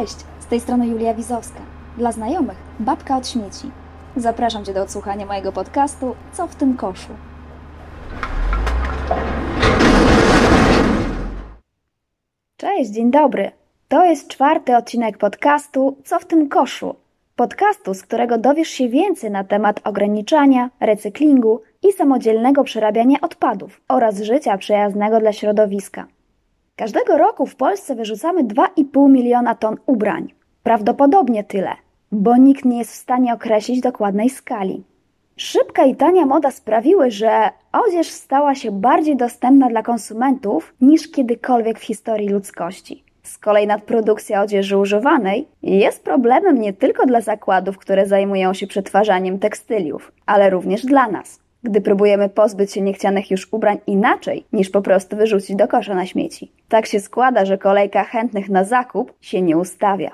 Cześć, z tej strony Julia Wizowska. Dla znajomych, babka od śmieci. Zapraszam Cię do odsłuchania mojego podcastu Co w tym koszu. Cześć, dzień dobry. To jest czwarty odcinek podcastu Co w tym koszu? Podcastu, z którego dowiesz się więcej na temat ograniczania, recyklingu i samodzielnego przerabiania odpadów oraz życia przyjaznego dla środowiska. Każdego roku w Polsce wyrzucamy 2,5 miliona ton ubrań. Prawdopodobnie tyle, bo nikt nie jest w stanie określić dokładnej skali. Szybka i tania moda sprawiły, że odzież stała się bardziej dostępna dla konsumentów niż kiedykolwiek w historii ludzkości. Z kolei nadprodukcja odzieży używanej jest problemem nie tylko dla zakładów, które zajmują się przetwarzaniem tekstyliów, ale również dla nas, gdy próbujemy pozbyć się niechcianych już ubrań inaczej niż po prostu wyrzucić do kosza na śmieci. Tak się składa, że kolejka chętnych na zakup się nie ustawia.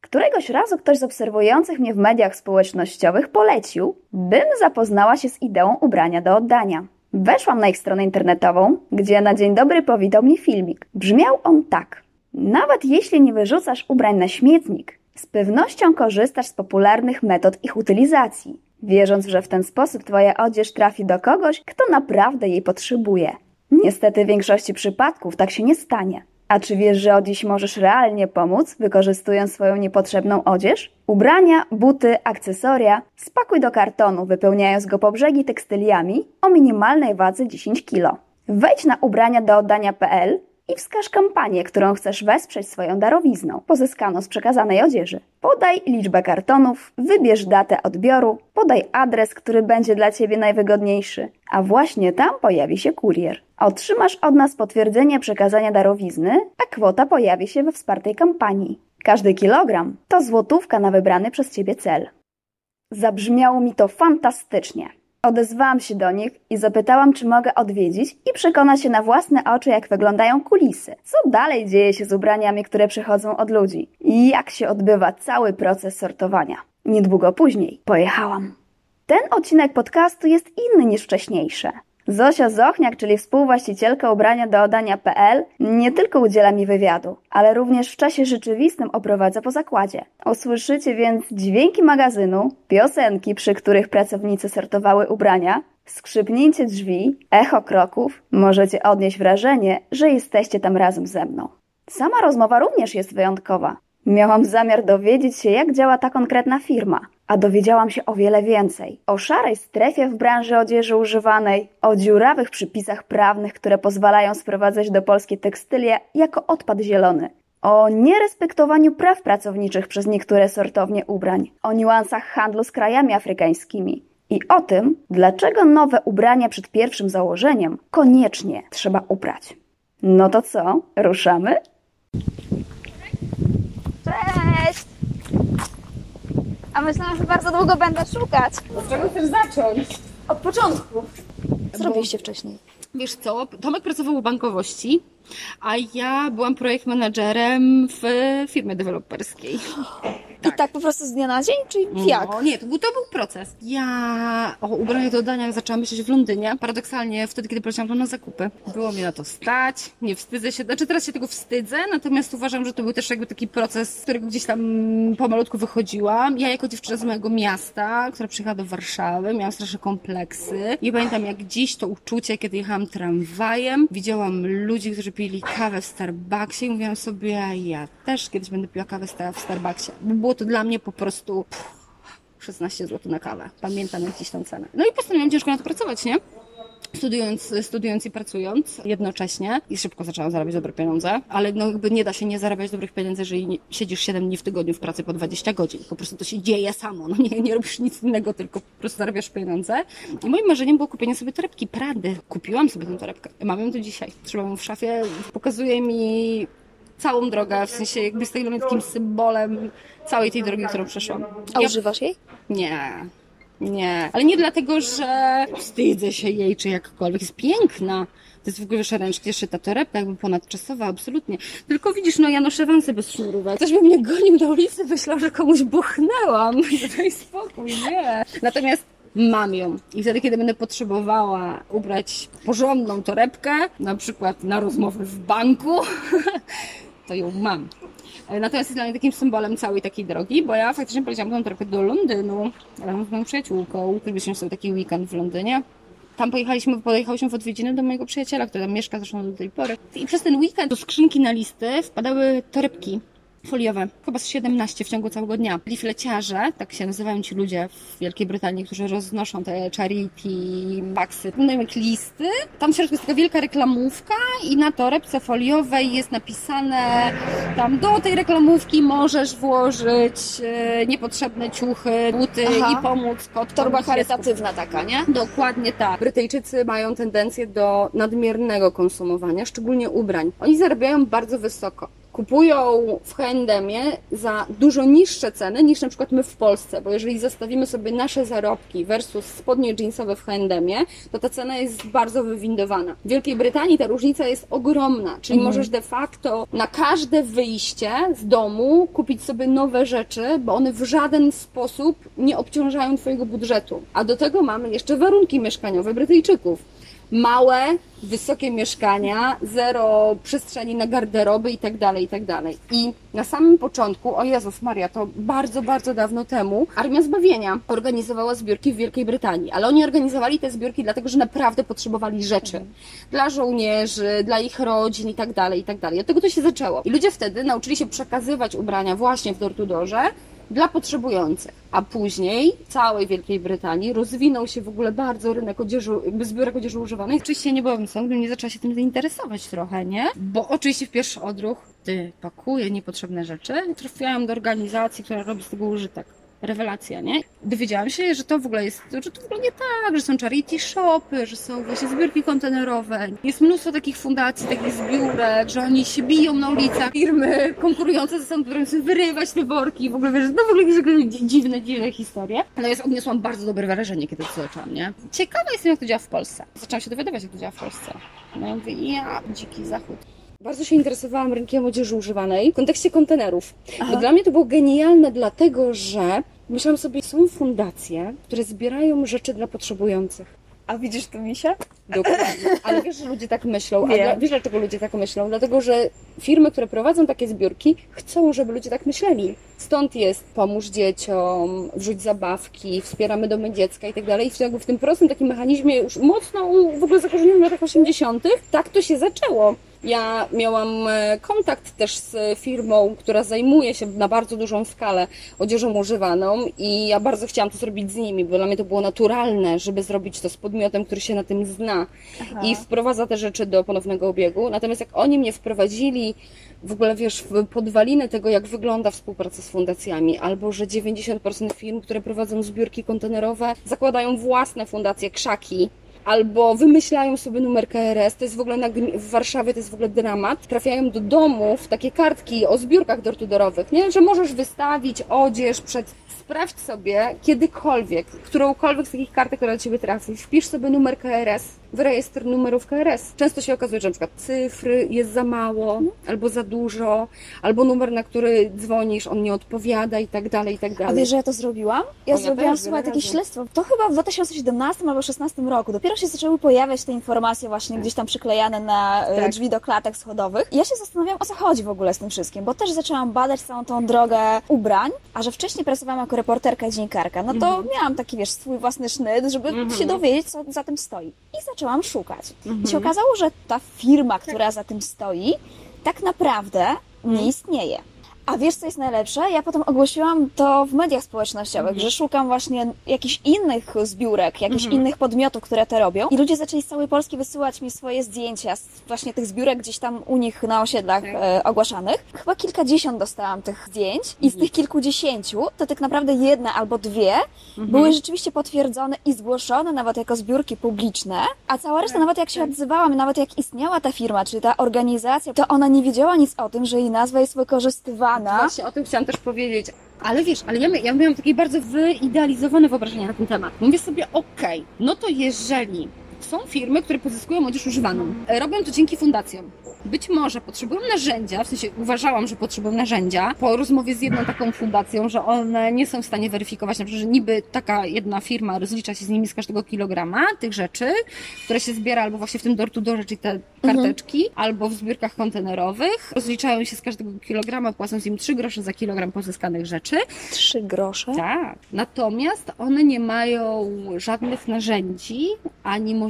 Któregoś razu ktoś z obserwujących mnie w mediach społecznościowych polecił, bym zapoznała się z ideą ubrania do oddania. Weszłam na ich stronę internetową, gdzie na dzień dobry powitał mnie filmik. Brzmiał on tak. Nawet jeśli nie wyrzucasz ubrań na śmietnik, z pewnością korzystasz z popularnych metod ich utylizacji, wierząc, że w ten sposób Twoja odzież trafi do kogoś, kto naprawdę jej potrzebuje. Niestety w większości przypadków tak się nie stanie. A czy wiesz, że od dziś możesz realnie pomóc, wykorzystując swoją niepotrzebną odzież? Ubrania, buty, akcesoria spakuj do kartonu, wypełniając go po brzegi tekstyliami o minimalnej wadze 10 kg. Wejdź na ubrania do oddania.pl i wskaż kampanię, którą chcesz wesprzeć swoją darowizną, pozyskaną z przekazanej odzieży. Podaj liczbę kartonów, wybierz datę odbioru, podaj adres, który będzie dla Ciebie najwygodniejszy, a właśnie tam pojawi się kurier. Otrzymasz od nas potwierdzenie przekazania darowizny, a kwota pojawi się we wspartej kampanii. Każdy kilogram to złotówka na wybrany przez Ciebie cel. Zabrzmiało mi to fantastycznie. Odezwałam się do nich i zapytałam, czy mogę odwiedzić i przekonać się na własne oczy, jak wyglądają kulisy. Co dalej dzieje się z ubraniami, które przychodzą od ludzi? I jak się odbywa cały proces sortowania. Niedługo później pojechałam. Ten odcinek podcastu jest inny niż wcześniejsze. Zosia Zochniak, czyli współwłaścicielka ubrania do oddania.pl, nie tylko udziela mi wywiadu, ale również w czasie rzeczywistym oprowadza po zakładzie. Usłyszycie więc dźwięki magazynu, piosenki, przy których pracownicy sortowały ubrania, skrzypnięcie drzwi, echo kroków. Możecie odnieść wrażenie, że jesteście tam razem ze mną. Sama rozmowa również jest wyjątkowa. Miałam zamiar dowiedzieć się, jak działa ta konkretna firma, a dowiedziałam się o wiele więcej. O szarej strefie w branży odzieży używanej, o dziurawych przypisach prawnych, które pozwalają sprowadzać do Polski tekstylie jako odpad zielony, o nierespektowaniu praw pracowniczych przez niektóre sortownie ubrań, o niuansach handlu z krajami afrykańskimi i o tym, dlaczego nowe ubrania przed pierwszym założeniem koniecznie trzeba uprać. No to co, ruszamy? Cześć! A myślałam, że bardzo długo będę szukać. Od czego chcesz zacząć? Od początku. Co robiliście wcześniej? Wiesz co, Tomek pracował u bankowości, a ja byłam projekt menadżerem w firmie deweloperskiej. I tak po prostu z dnia na dzień, czy jak? No, nie, to był, to był proces. Ja o ubraniach do oddania zaczęłam myśleć w Londynie. Paradoksalnie wtedy, kiedy poleciałam tam na zakupy. Było mi na to stać, nie wstydzę się, znaczy teraz się tego wstydzę, natomiast uważam, że to był też jakby taki proces, z którego gdzieś tam pomalutku wychodziłam. Ja jako dziewczyna z mojego miasta, która przyjechała do Warszawy, miałam straszne kompleksy i pamiętam jak dziś to uczucie, kiedy jechałam tramwajem, widziałam ludzi, którzy pili kawę w Starbucksie i mówiłam sobie, ja też kiedyś będę piła kawę w Starbucksie. Bo było to dla mnie po prostu pff, 16 zł na kawę. Pamiętam jak dziś cenę. No i postanowiłam ciężko na to pracować, nie? Studiując, studiując i pracując jednocześnie i szybko zaczęłam zarabiać dobre pieniądze, ale no jakby nie da się nie zarabiać dobrych pieniędzy, jeżeli nie, siedzisz 7 dni w tygodniu w pracy po 20 godzin. Po prostu to się dzieje samo, no nie, nie robisz nic innego, tylko po prostu zarabiasz pieniądze. I moim marzeniem było kupienie sobie torebki Prady. Kupiłam sobie tę torebkę. Mam ją do dzisiaj. Trzymam ją w szafie. Pokazuje mi całą drogę, w sensie jakby jest takim symbolem całej tej drogi, którą przeszłam. A używasz jej? Nie. Nie, ale nie dlatego, że wstydzę się jej, czy jakkolwiek. Jest piękna. To jest w ogóle ręcznie szyta torebka, jakby ponadczasowa, absolutnie. Tylko widzisz, no ja noszę wansy bez sznurówek. Ktoś by mnie gonił na ulicy, myślał, że komuś buchnęłam. Daj spokój, nie. Natomiast mam ją. I wtedy, kiedy będę potrzebowała ubrać porządną torebkę, na przykład na rozmowę w banku, to ją mam. E, Natomiast jest dla mnie takim symbolem całej takiej drogi, bo ja faktycznie poleciałam tą trochę do Londynu razem z moją przyjaciółką. Ukryliśmy sobie taki weekend w Londynie. Tam pojechaliśmy, pojechałyśmy w odwiedziny do mojego przyjaciela, który tam mieszka zresztą do tej pory. I przez ten weekend do skrzynki na listy wpadały torebki foliowe, chyba z 17 w ciągu całego dnia. Leafleciarze, tak się nazywają ci ludzie w Wielkiej Brytanii, którzy roznoszą te charity, baksy, jak listy. Tam w środku jest taka wielka reklamówka i na torebce foliowej jest napisane tam do tej reklamówki możesz włożyć e, niepotrzebne ciuchy, buty Aha. i pomóc kotkom. Torba charytatywna taka, nie? Dokładnie tak. Brytyjczycy mają tendencję do nadmiernego konsumowania, szczególnie ubrań. Oni zarabiają bardzo wysoko. Kupują w H&Mie za dużo niższe ceny niż na przykład my w Polsce, bo jeżeli zestawimy sobie nasze zarobki versus spodnie jeansowe w H&Mie, to ta cena jest bardzo wywindowana. W Wielkiej Brytanii ta różnica jest ogromna, czyli możesz de facto na każde wyjście z domu kupić sobie nowe rzeczy, bo one w żaden sposób nie obciążają Twojego budżetu. A do tego mamy jeszcze warunki mieszkaniowe Brytyjczyków. Małe, wysokie mieszkania, zero przestrzeni na garderoby i tak dalej, i tak dalej. I na samym początku, o Jezus Maria, to bardzo, bardzo dawno temu, Armia Zbawienia organizowała zbiórki w Wielkiej Brytanii, ale oni organizowali te zbiórki dlatego, że naprawdę potrzebowali rzeczy. Dla żołnierzy, dla ich rodzin i tak dalej, i tak dalej. Od tego to się zaczęło. I ludzie wtedy nauczyli się przekazywać ubrania właśnie w Dortudorze, dla potrzebujących. A później w całej Wielkiej Brytanii rozwinął się w ogóle bardzo rynek odzieży, zbiórek odzieży używanej. Oczywiście nie byłabym sobą, gdybym nie zaczęła się tym zainteresować trochę, nie? Bo oczywiście w pierwszy odruch, ty pakuję niepotrzebne rzeczy, trafiałam do organizacji, która robi z tego użytek. Rewelacja, nie? Dowiedziałam się, że to w ogóle jest, że to w ogóle nie tak, że są charity shopy, że są właśnie zbiórki kontenerowe. Jest mnóstwo takich fundacji, takich zbiórek, że oni się biją na ulicach. Firmy konkurujące ze sobą, które chcą wyrywać te worki. W ogóle wiesz, no w ogóle jakieś dziwne, dziwne historie. Ale ja odniosłam bardzo dobre wrażenie, kiedy to zaczęłam, nie? Ciekawa jestem, jak to działa w Polsce. Zaczęłam się dowiadywać, jak to działa w Polsce. No mówię, ja, dziki zachód. Bardzo się interesowałam rynkiem odzieży używanej w kontekście kontenerów. Bo dla mnie to było genialne, dlatego że myślałam sobie, są fundacje, które zbierają rzeczy dla potrzebujących. A widzisz tu misia? Dokładnie. Ale wiesz, że ludzie tak myślą. A dla, wiesz, dlaczego ludzie tak myślą? Dlatego, że firmy, które prowadzą takie zbiórki, chcą, żeby ludzie tak myśleli. Stąd jest pomóż dzieciom, wrzuć zabawki, wspieramy domy dziecka i tak dalej. I w, tym prostym takim mechanizmie, już mocno w ogóle zakorzenionym w latach 80., tak to się zaczęło. Ja miałam e, kontakt też z firmą, która zajmuje się na bardzo dużą skalę odzieżą używaną i ja bardzo chciałam to zrobić z nimi, bo dla mnie to było naturalne, żeby zrobić to z podmiotem, który się na tym zna i wprowadza te rzeczy do ponownego obiegu. Natomiast jak oni mnie wprowadzili w ogóle, wiesz, w podwaliny tego, jak wygląda współpraca z fundacjami, albo że 90% firm, które prowadzą zbiórki kontenerowe, zakładają własne fundacje, krzaki, albo wymyślają sobie numer KRS, to jest w ogóle na, w Warszawie to jest w ogóle dramat. Trafiają do domów takie kartki o zbiórkach dortudorowych, nie? Że możesz wystawić odzież przed sprawdź sobie kiedykolwiek, którąkolwiek z takich kartek, która do Ciebie trafi, wpisz sobie numer KRS w rejestr numerów KRS. Często się okazuje, że na przykład cyfry jest za mało, albo za dużo, albo numer, na który dzwonisz, on nie odpowiada i tak dalej, i tak A dalej. wiesz, że ja to zrobiłam? Ja O, zrobiłam, też, słuchaj, takie śledztwo. To chyba w 2017 albo 2016 roku. Dopiero się zaczęły pojawiać te informacje właśnie gdzieś tam przyklejane na e, Tak. drzwi do klatek schodowych. I ja się zastanawiałam, o co chodzi w ogóle z tym wszystkim, bo też zaczęłam badać całą tą drogę ubrań, a że wcześniej pracowałam jako reporterka i dziennikarka, no to Mhm. miałam taki, wiesz, swój własny sznyt, żeby się dowiedzieć, co za tym stoi. I zaczęłam szukać. I Mhm. się okazało, że ta firma, która za tym stoi, tak naprawdę Mhm. nie istnieje. A wiesz, co jest najlepsze? Ja potem ogłosiłam to w mediach społecznościowych, Mhm. że szukam właśnie jakichś innych zbiórek, jakichś innych podmiotów, które to robią. I ludzie zaczęli z całej Polski wysyłać mi swoje zdjęcia z właśnie tych zbiórek gdzieś tam u nich na osiedlach Tak. e, ogłaszanych. Chyba kilkadziesiąt dostałam tych zdjęć i z tych kilkudziesięciu to tak naprawdę jedna albo dwie były rzeczywiście potwierdzone i zgłoszone nawet jako zbiórki publiczne, a cała reszta nawet jak się odzywałam, nawet jak istniała ta firma, czyli ta organizacja, to ona nie wiedziała nic o tym, że jej nazwa jest wykorzystywana. Właśnie o tym chciałam też powiedzieć. Ale wiesz, ale ja, ja miałam takie bardzo wyidealizowane wyobrażenia na ten temat. Mówię sobie, okej, no to jeżeli Są firmy, które pozyskują młodzież używaną. Robią to dzięki fundacjom. Być może potrzebują narzędzia, w sensie uważałam, że potrzebują narzędzia, po rozmowie z jedną taką fundacją, że one nie są w stanie weryfikować, na przykład, że niby taka jedna firma rozlicza się z nimi z każdego kilograma tych rzeczy, które się zbiera albo właśnie w tym door to door, czyli te karteczki, albo w zbiórkach kontenerowych. Rozliczają się z każdego kilograma, płacąc im 3 grosze za kilogram pozyskanych rzeczy. Trzy grosze. Tak. Natomiast one nie mają żadnych narzędzi ani możliwości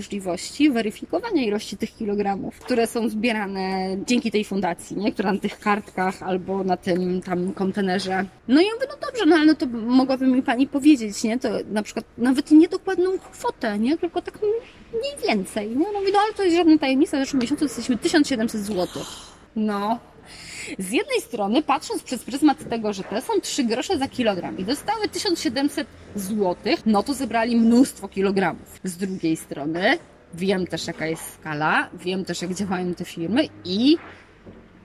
weryfikowania ilości tych kilogramów, które są zbierane dzięki tej fundacji, nie? która na tych kartkach albo na tym tam kontenerze. No i ja mówię, no dobrze, no ale no to mogłaby mi pani powiedzieć, nie? To na przykład nawet nie dokładną kwotę, nie? Tylko tak mniej więcej, nie? No mówię, no ale to jest żadna tajemnica, w zeszłym miesiącu jesteśmy 1700 zł. No, z jednej strony, patrząc przez pryzmat tego, że te są 3 grosze za kilogram i dostały 1700 zł, no to zebrali mnóstwo kilogramów. Z drugiej strony, wiem też jaka jest skala, wiem też jak działają te firmy i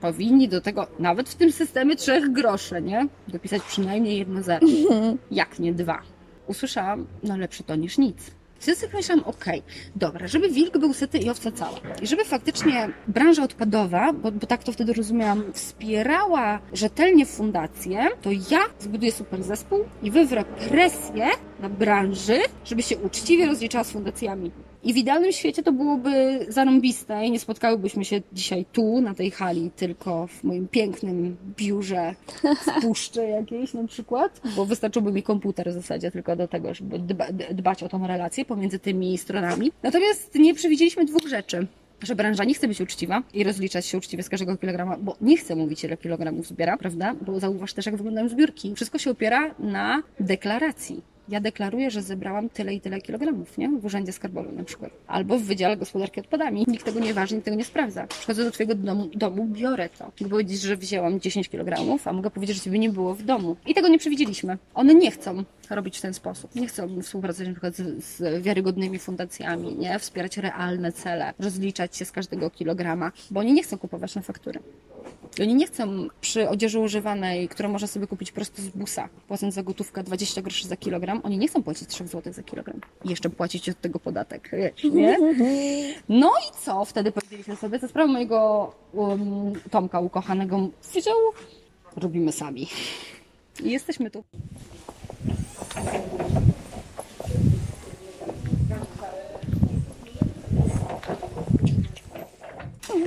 powinni do tego, nawet w tym systemie 3 groszy, nie? Dopisać przynajmniej jedno zero. Jak nie dwa. Usłyszałam, no lepsze to niż nic. Wtedy sobie pomyślałam, okej, dobra, żeby wilk był syty i owca cała. I żeby faktycznie branża odpadowa, bo, bo tak to wtedy rozumiałam, wspierała rzetelnie fundację, to ja zbuduję super zespół i wywrę presję na branży, żeby się uczciwie rozliczała z fundacjami. I w idealnym świecie to byłoby zarąbiste i nie spotkałybyśmy się dzisiaj tu, na tej hali, tylko w moim pięknym biurze w puszczy jakiejś na przykład, bo wystarczyłby mi komputer w zasadzie tylko do tego, żeby dba, dbać o tą relację pomiędzy tymi stronami. Natomiast nie przewidzieliśmy dwóch rzeczy że branża nie chce być uczciwa i rozliczać się uczciwie z każdego kilograma, bo nie chce mówić, ile kilogramów zbiera, prawda? Bo zauważ też, jak wyglądają zbiórki. Wszystko się opiera na deklaracji. Ja deklaruję, że zebrałam tyle i tyle kilogramów, nie? W urzędzie skarbowym na przykład. Albo w Wydziale Gospodarki Odpadami. Nikt tego nie waży, nikt tego nie sprawdza. Przychodzę do Twojego domu, domu biorę to. Mogę powiedzieć, że wzięłam 10 kilogramów, a mogę powiedzieć, że Ciebie nie było w domu. I tego nie przewidzieliśmy. One nie chcą robić w ten sposób. Nie chcą współpracować na przykład z, z wiarygodnymi fundacjami, nie? Wspierać realne cele, rozliczać się z każdego kilograma, bo oni nie chcą kupować na faktury. I oni nie chcą przy odzieży używanej, którą można sobie kupić prosto z busa, płacąc za gotówkę 20 groszy za kilogram, oni nie chcą płacić 3 zł za kilogram. I jeszcze płacić od tego podatek, wiesz, nie? No i co wtedy powiedzieliśmy sobie? Za sprawą mojego um, Tomka ukochanego powiedział, robimy sami. I jesteśmy tu.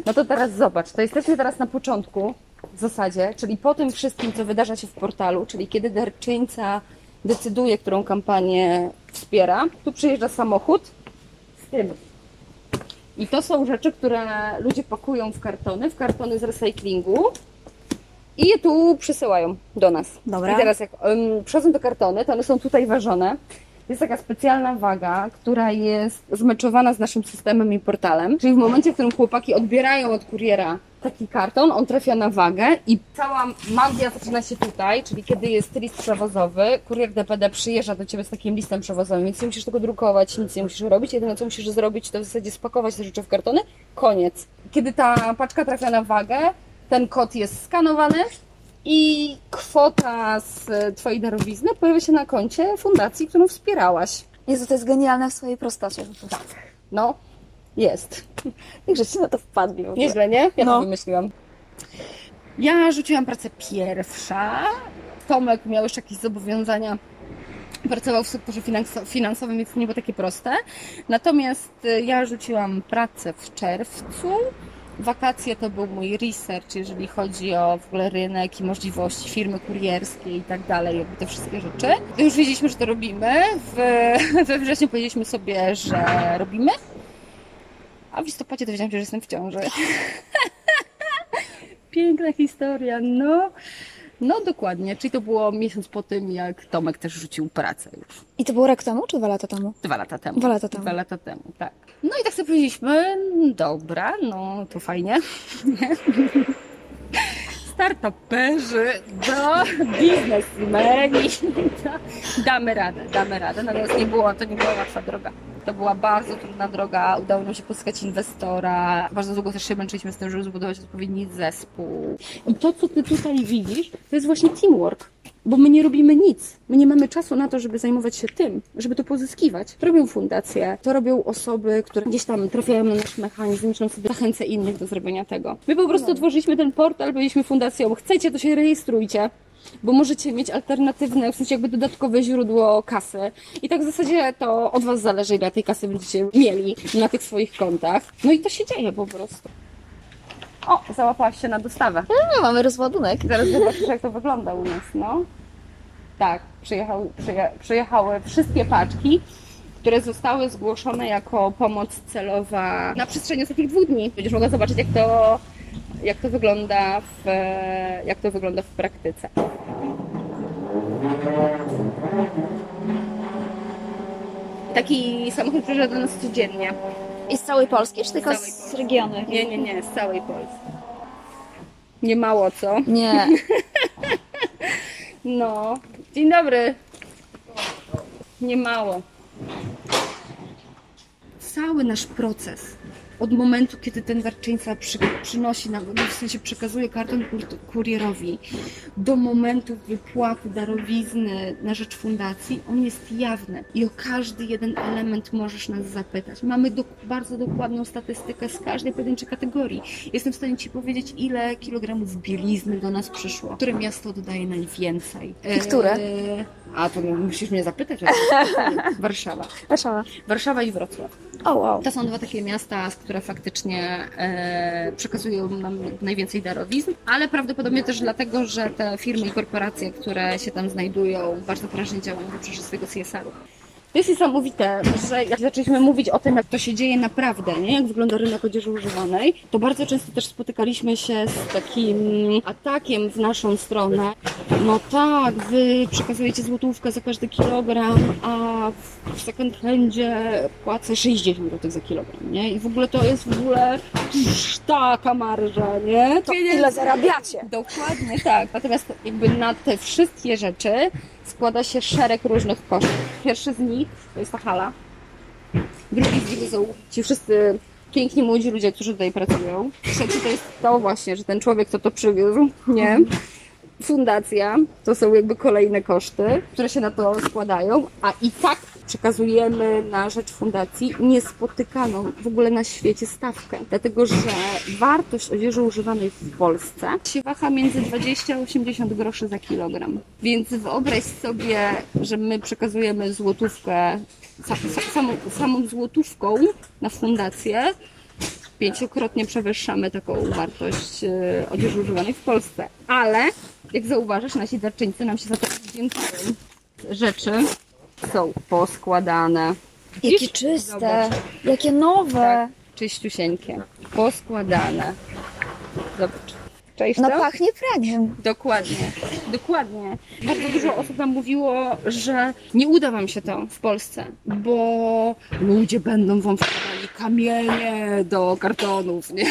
No to teraz zobacz, to jesteśmy teraz na początku w zasadzie, czyli po tym wszystkim, co wydarza się w portalu, czyli kiedy darczyńca decyduje, którą kampanię wspiera, tu przyjeżdża samochód z tym. I to są rzeczy, które ludzie pakują w kartony, w kartony z recyklingu i je tu przysyłają do nas. Dobra. I teraz jak um, przychodzą te kartony, to one są tutaj ważone. Jest taka specjalna waga, która jest zmeczowana z naszym systemem i portalem. Czyli w momencie, w którym chłopaki odbierają od kuriera taki karton, on trafia na wagę i cała magia zaczyna się tutaj, czyli kiedy jest list przewozowy, kurier DPD przyjeżdża do Ciebie z takim listem przewozowym, więc nie musisz tego drukować, nic nie musisz robić. Jedyne, co musisz zrobić, to w zasadzie spakować te rzeczy w kartony. Koniec. Kiedy ta paczka trafia na wagę, ten kod jest skanowany i kwota z Twojej darowizny pojawia się na koncie fundacji, którą wspierałaś. Jezu, to jest genialne w swojej prostocie. Tak. No, jest. Jak żeście na to wpadli w ogóle. Nieźle, nie? Ja No. to wymyśliłam. Ja rzuciłam pracę pierwsza. Tomek miał jeszcze jakieś zobowiązania. Pracował w sektorze finans- finansowym, więc to nie było takie proste. Natomiast y, ja rzuciłam pracę w czerwcu. Wakacje to był mój research, jeżeli chodzi o w ogóle rynek i możliwości firmy kurierskie i tak dalej, jakby te wszystkie rzeczy. Już wiedzieliśmy, że to robimy. W, we wrześniu powiedzieliśmy sobie, że robimy. A w listopadzie dowiedziałam się, że jestem w ciąży. Piękna historia, no. No dokładnie, czyli to było miesiąc po tym, jak Tomek też rzucił pracę już. I to było rok temu, czy dwa lata temu? Dwa lata temu. Dwa lata temu. Dwa lata temu, tak. No i tak sobie powiedzieliśmy, dobra, no to fajnie. Nie? Startuperzy, do biznesmeni. Damy radę, damy radę. Natomiast nie było, to nie była łatwa droga. To była bardzo trudna droga. Udało nam się pozyskać inwestora. Bardzo długo też się męczyliśmy z tym, żeby zbudować odpowiedni zespół. I to, co ty tutaj widzisz, to jest właśnie teamwork. bo my nie robimy nic. My nie mamy czasu na to, żeby zajmować się tym, żeby to pozyskiwać. To robią fundacje, to robią osoby, które gdzieś tam trafiają na nasz mechanizm, myślą sobie, zachęcę innych do zrobienia tego. My po prostu otworzyliśmy ten portal, byliśmy fundacją, chcecie, to się rejestrujcie bo możecie mieć alternatywne, w sensie jakby dodatkowe źródło kasy. I tak w zasadzie to od Was zależy, ile tej kasy będziecie mieli na tych swoich kontach. No i to się dzieje po prostu. O, załapałaś się na dostawę. No, mamy rozładunek. Zaraz zobaczysz, jak to wygląda u nas, no. Tak, przyjechały, przyje, przyjechały wszystkie paczki, które zostały zgłoszone jako pomoc celowa na przestrzeni ostatnich dwóch dni. Będziesz mogła zobaczyć, jak to, jak to wygląda w, jak to wygląda w praktyce. Taki samochód przyjeżdża do nas codziennie. I z całej Polski, czy tylko całej z regionu? Nie, nie, nie, z całej Polski. Nie mało co? Nie. No. Dzień dobry. Nie mało. Cały nasz proces od momentu, kiedy ten darczyńca przy, przynosi nam, no w sensie przekazuje karton kur- kurierowi, do momentu wypłaty darowizny na rzecz fundacji, on jest jawny i o każdy jeden element możesz nas zapytać. Mamy dok- bardzo dokładną statystykę z każdej pojedynczej kategorii. Jestem w stanie Ci powiedzieć, ile kilogramów bielizny do nas przyszło, które miasto oddaje najwięcej. I które? Eee, A to musisz mnie zapytać. Warszawa. Warszawa. Warszawa i Wrocław. O, wow. To są dwa takie miasta, które faktycznie e, przekazują nam najwięcej darowizn, ale prawdopodobnie też dlatego, że te firmy i korporacje, które się tam znajdują, bardzo prężnie działają w obszarze swojego CSR-u. To jest niesamowite, że jak zaczęliśmy mówić o tym, jak to się dzieje naprawdę, nie? jak wygląda rynek odzieży używanej, to bardzo często też spotykaliśmy się z takim atakiem w naszą stronę. No tak, wy przekazujecie złotówkę za każdy kilogram, a w second handzie płacę 60 zł za kilogram, nie? I w ogóle to jest w ogóle taka marża, nie? To ile zarabiacie? Dokładnie tak. Natomiast jakby na te wszystkie rzeczy składa się szereg różnych kosztów. Pierwszy z nich to jest ta hala. Drugi z nich to są ci wszyscy piękni młodzi ludzie, którzy tutaj pracują. Trzeci to jest to właśnie, że ten człowiek, kto to przywiózł, nie? Fundacja, to są jakby kolejne koszty, które się na to składają, a i tak przekazujemy na rzecz fundacji niespotykaną w ogóle na świecie stawkę. Dlatego, że wartość odzieży używanej w Polsce się waha między 20 a 80 groszy za kilogram. Więc wyobraź sobie, że my przekazujemy złotówkę, sa, sa, samą, samą złotówką na fundację, pięciokrotnie przewyższamy taką wartość e, odzieży używanej w Polsce. Ale, jak zauważysz, nasi darczyńcy nam się za to dziękują. Rzeczy są poskładane. Jakie Widzisz? czyste, Zobacz. jakie nowe. Tak, czyściusieńkie. Poskładane. Zobacz. Cześć No to? pachnie praniem. Dokładnie, dokładnie. Bardzo dużo osób nam mówiło, że nie uda wam się to w Polsce, bo ludzie będą wam wkładali kamienie do kartonów, nie?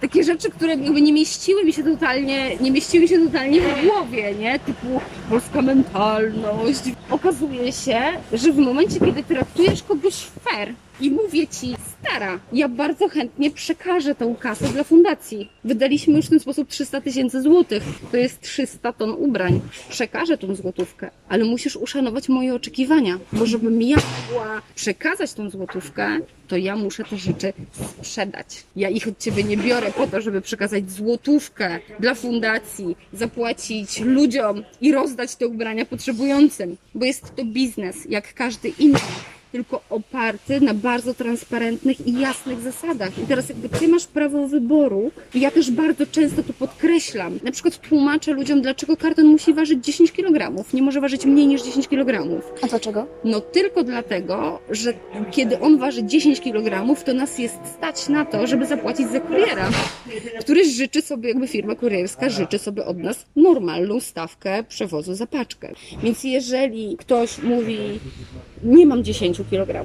Takie rzeczy, które jakby nie mieściły mi się totalnie, nie mieściły się totalnie w głowie, nie? Typu polska mentalność. Okazuje się, że w momencie, kiedy traktujesz kogoś fair, i mówię ci, stara, ja bardzo chętnie przekażę tą kasę dla fundacji. Wydaliśmy już w ten sposób 300 tysięcy złotych. To jest 300 ton ubrań. Przekażę tą złotówkę, ale musisz uszanować moje oczekiwania, bo żebym ja mogła przekazać tą złotówkę, to ja muszę te rzeczy sprzedać. Ja ich od ciebie nie biorę po to, żeby przekazać złotówkę dla fundacji, zapłacić ludziom i rozdać te ubrania potrzebującym, bo jest to biznes, jak każdy inny tylko oparty na bardzo transparentnych i jasnych zasadach. I teraz jakby ty masz prawo wyboru i ja też bardzo często to podkreślam. Na przykład tłumaczę ludziom, dlaczego karton musi ważyć 10 kg, nie może ważyć mniej niż 10 kg. A dlaczego? No tylko dlatego, że kiedy on waży 10 kg, to nas jest stać na to, żeby zapłacić za kuriera, który życzy sobie, jakby firma kurierska życzy sobie od nas normalną stawkę przewozu za paczkę. Więc jeżeli ktoś mówi, nie mam 10 kg,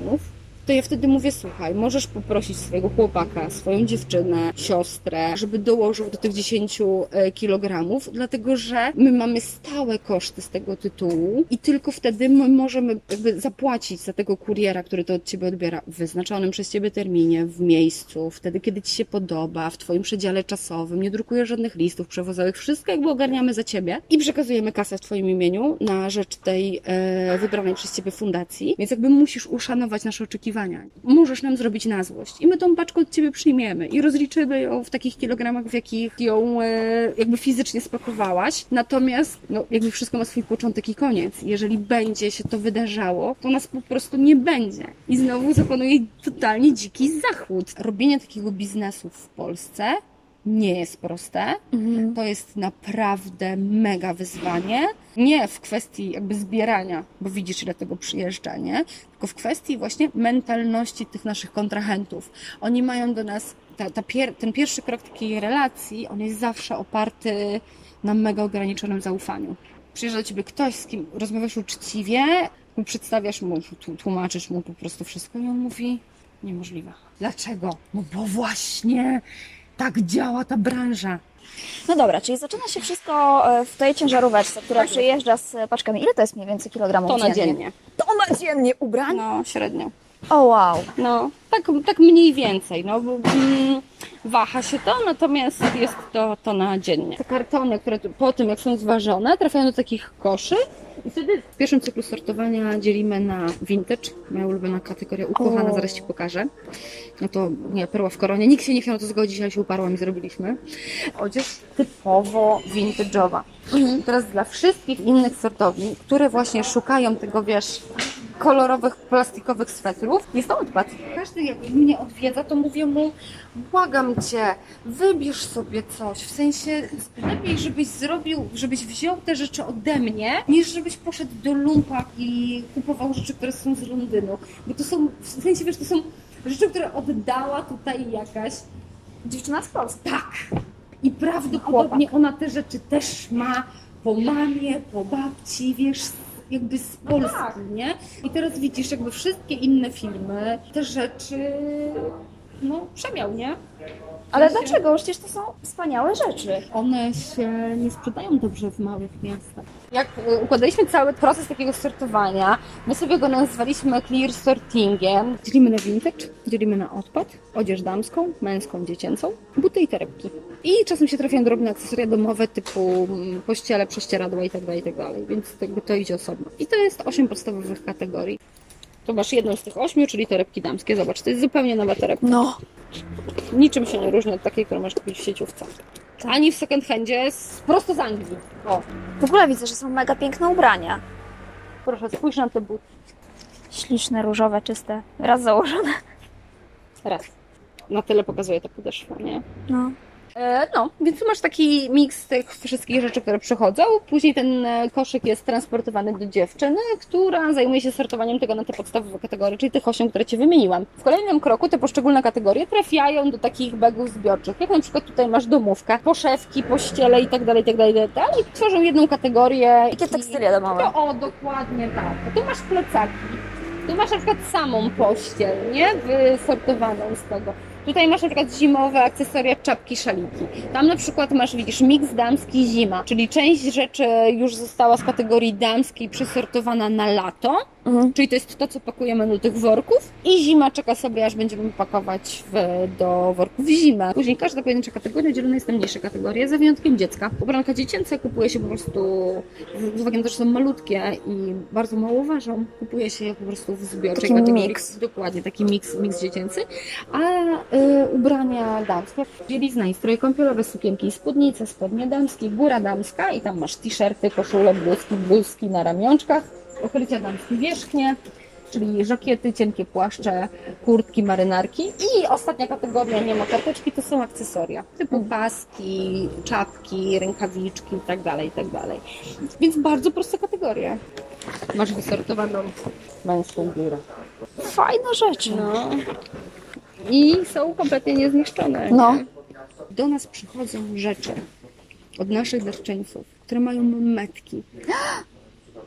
to ja wtedy mówię, słuchaj, możesz poprosić swojego chłopaka, swoją dziewczynę, siostrę, żeby dołożył do tych 10 e, kilogramów, dlatego że my mamy stałe koszty z tego tytułu i tylko wtedy my możemy jakby zapłacić za tego kuriera, który to od Ciebie odbiera w wyznaczonym przez Ciebie terminie, w miejscu, wtedy, kiedy Ci się podoba, w Twoim przedziale czasowym, nie drukujesz żadnych listów przewozowych, wszystko jakby ogarniamy za Ciebie i przekazujemy kasę w Twoim imieniu na rzecz tej e, wybranej przez Ciebie fundacji, więc jakby musisz uszanować nasze oczekiwania. Możesz nam zrobić na złość i my tą paczkę od Ciebie przyjmiemy i rozliczymy ją w takich kilogramach, w jakich ją e, jakby fizycznie spakowałaś. Natomiast no, jakby wszystko ma swój początek i koniec. Jeżeli będzie się to wydarzało, to nas po prostu nie będzie. I znowu zapanuje totalnie dziki zachód. Robienie takiego biznesu w Polsce nie jest proste. To jest naprawdę mega wyzwanie. Nie w kwestii jakby zbierania, bo widzisz ile tego przyjeżdża, nie? Tylko w kwestii właśnie mentalności tych naszych kontrahentów. Oni mają do nas, ta, ta pier, ten pierwszy krok takiej relacji, on jest zawsze oparty na mega ograniczonym zaufaniu. Przyjeżdża do ciebie ktoś, z kim rozmawiasz uczciwie, przedstawiasz mu, tłumaczysz mu po prostu wszystko i on mówi, niemożliwe. Dlaczego? No bo właśnie tak działa ta branża. No dobra, czyli zaczyna się wszystko e, w tej ciężaróweczce, która przyjeżdża z paczkami. Ile to jest mniej więcej kilogramów To na dziennie? dziennie. Tona dziennie ubrań? No, średnio. O wow. No, tak, tak mniej więcej, no bo mm, waha się to, natomiast jest to, to na dziennie. Te kartony, które tu- po tym jak są zważone, trafiają do takich koszy i wtedy w pierwszym cyklu sortowania dzielimy na vintage, moja ulubiona kategoria, ukochana, O. zaraz Ci pokażę. No to nie, perła w koronie, nikt się nie chciał na to zgodzić, ale się uparłam i zrobiliśmy. Odzież typowo vintage'owa. I teraz dla wszystkich innych sortowni, które właśnie szukają tego, wiesz, kolorowych, plastikowych swetrów, jest to odpad. Każdy jak mnie odwiedza, to mówię mu, błagam Cię, wybierz sobie coś, w sensie lepiej, żebyś zrobił, żebyś wziął te rzeczy ode mnie, niż żebyś poszedł do lumpa i kupował rzeczy, które są z Londynu. Bo to są, w sensie, wiesz, to są rzeczy, które oddała tutaj jakaś Dziewczyna z Polski. tak. I prawdopodobnie ona te rzeczy też ma po mamie, po babci, wiesz, jakby z Polski, nie? I teraz widzisz jakby wszystkie inne filmy, te rzeczy, no, przemiał, nie? Ale sensie- dlaczego? Przecież to są wspaniałe rzeczy. One się nie sprzedają dobrze w małych miastach. Jak y, układaliśmy cały proces takiego sortowania, my sobie go nazwaliśmy clear sortingiem. Dzielimy na vintage, dzielimy na odpad, odzież damską, męską, dziecięcą, buty i torebki. I czasem się trafiają drobne akcesoria domowe typu mm, pościele, prześcieradła itd., itd., więc to, jakby to idzie osobno. I to jest osiem podstawowych kategorii. To masz jedną z tych ośmiu, czyli torebki damskie. Zobacz, to jest zupełnie nowa torebka No. niczym się nie różni od takiej, którą możesz kupić w sieciówce. Ani w second handzie, z, prosto z Anglii. O, W ogóle widzę, że są mega piękne ubrania. proszę, spójrz na te buty. Śliczne, różowe, czyste. Raz założone. Raz. Na tyle pokazuje ta podeszwa, nie? No. E, no, więc tu masz taki miks tych wszystkich rzeczy, które przychodzą. Później ten e, koszyk jest transportowany do dziewczyny, która zajmuje się sortowaniem tego na te podstawowe kategorie, czyli tych osiem, które Ci wymieniłam. W kolejnym kroku te poszczególne kategorie trafiają do takich bagów zbiorczych, jak na przykład tutaj masz domówkę, poszewki, pościele i tak dalej, i tak dalej, i tak dalej. Tworzą jedną kategorię. Jakie i- tekstylia domowe? To, o, dokładnie tak. Tu masz plecaki. Tu masz na przykład samą pościel, nie? Wysortowaną z tego. Tutaj masz na przykład zimowe akcesoria, czapki, szaliki. Tam na przykład masz, widzisz, miks damski zima, czyli część rzeczy już została z kategorii damskiej przesortowana na lato, Mhm. czyli to jest to, co pakujemy do tych worków i zima czeka sobie, aż będziemy pakować w, do worków zimę. Później każda pojedyncza kategoria dzielona jest na mniejsze kategorie, za wyjątkiem dziecka. Ubranka dziecięce kupuje się po prostu, z uwagi na to, że są malutkie i bardzo mało ważą, kupuje się je po prostu w zbiorczej Taki kategorii. miks. Dokładnie, taki miks, miks dziecięcy. A y, ubrania damskie, bielizna i stroje kąpielowe, sukienki i spódnice, spodnie damskie, góra damska i tam masz t-shirty, koszule, bluzki, bluzki na ramionczkach, okrycia damskie wierzchnie, czyli żakiety, cienkie płaszcze, kurtki, marynarki i ostatnia kategoria, nie ma karteczki, to są akcesoria, typu paski, czapki, rękawiczki itd., itd. Więc bardzo proste kategorie. Masz wysortowaną męską górę. Fajne rzeczy. No. I są kompletnie niezniszczone. No. nie? Do nas przychodzą rzeczy od naszych darczyńców, które mają metki.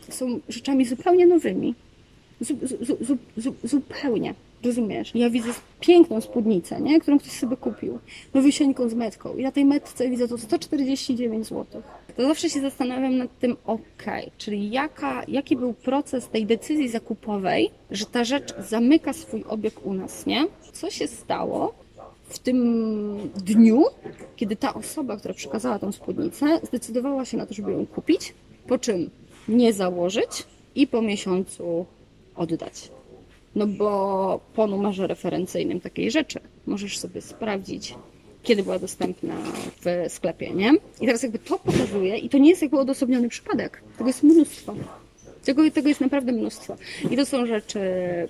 Są rzeczami zupełnie nowymi. Zu, zu, zu, zu, zu, zupełnie. Rozumiesz? Ja widzę piękną spódnicę, nie? którą ktoś sobie kupił, nowysieńką z metką i na tej metce widzę to 149 zł. To zawsze się zastanawiam nad tym, ok, czyli jaka, jaki był proces tej decyzji zakupowej, że ta rzecz zamyka swój obieg u nas, nie? Co się stało w tym dniu, kiedy ta osoba, która przekazała tą spódnicę, zdecydowała się na to, żeby ją kupić, po czym nie założyć i po miesiącu oddać. No bo po numerze referencyjnym takiej rzeczy możesz sobie sprawdzić, kiedy była dostępna w sklepie, nie? I teraz jakby to pokazuje, i to nie jest jakby odosobniony przypadek, tego jest mnóstwo. Tego, tego jest naprawdę mnóstwo. I to są rzeczy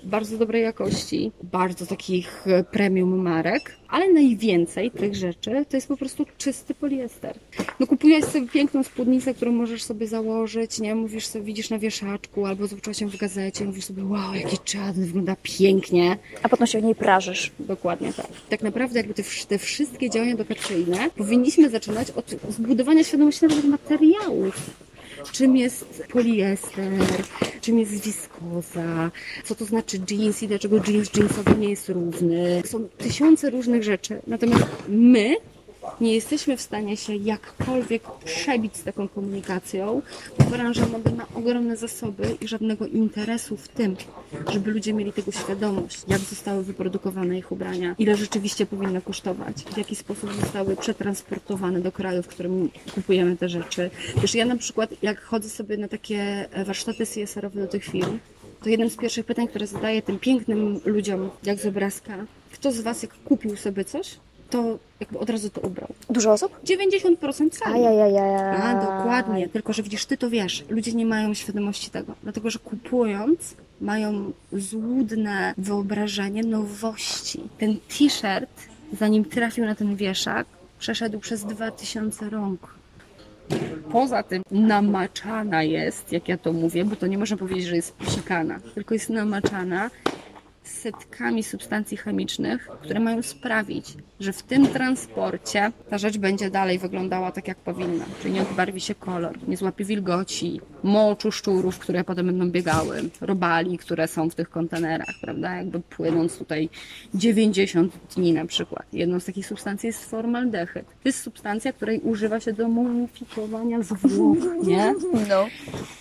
bardzo dobrej jakości, bardzo takich e, premium marek, ale najwięcej tych rzeczy to jest po prostu czysty poliester. No kupujesz sobie piękną spódnicę, którą możesz sobie założyć, nie? Mówisz sobie, widzisz na wieszaczku, albo zobaczyłaś ją w gazecie, mówisz sobie, wow, jaki czarny, wygląda pięknie. A potem się w niej prażysz. Dokładnie tak. Tak naprawdę jakby te, te wszystkie działania edukacyjne powinniśmy zaczynać od zbudowania świadomości nawet materiałów czym jest poliester, czym jest wiskoza, co to znaczy jeans i dlaczego jeans jeansowy nie jest równy. Są tysiące różnych rzeczy. Natomiast my nie jesteśmy w stanie się jakkolwiek przebić z taką komunikacją, bo branża ma ogromne zasoby i żadnego interesu w tym, żeby ludzie mieli tego świadomość, jak zostały wyprodukowane ich ubrania, ile rzeczywiście powinno kosztować, w jaki sposób zostały przetransportowane do kraju, w którym kupujemy te rzeczy. Wiesz, ja na przykład, jak chodzę sobie na takie warsztaty CSR-owe do tych firm, to jednym z pierwszych pytań, które zadaję tym pięknym ludziom, jak z obrazka, kto z Was, jak kupił sobie coś, to jakby od razu to ubrał. Dużo osób? 90% sami. Ajajajaj. A, dokładnie. Tylko, że widzisz, ty to wiesz. Ludzie nie mają świadomości tego. Dlatego, że kupując mają złudne wyobrażenie nowości. Ten t-shirt, zanim trafił na ten wieszak, przeszedł przez 2000 rąk. Poza tym namaczana jest, jak ja to mówię, bo to nie można powiedzieć, że jest posikana, tylko jest namaczana setkami substancji chemicznych, które mają sprawić, że w tym transporcie ta rzecz będzie dalej wyglądała tak, jak powinna. Czyli nie odbarwi się kolor, nie złapie wilgoci, moczu szczurów, które potem będą biegały, robali, które są w tych kontenerach, prawda? Jakby płynąc tutaj 90 dni na przykład. Jedną z takich substancji jest formaldehyd. To jest substancja, której używa się do mumifikowania zwłok, nie? No.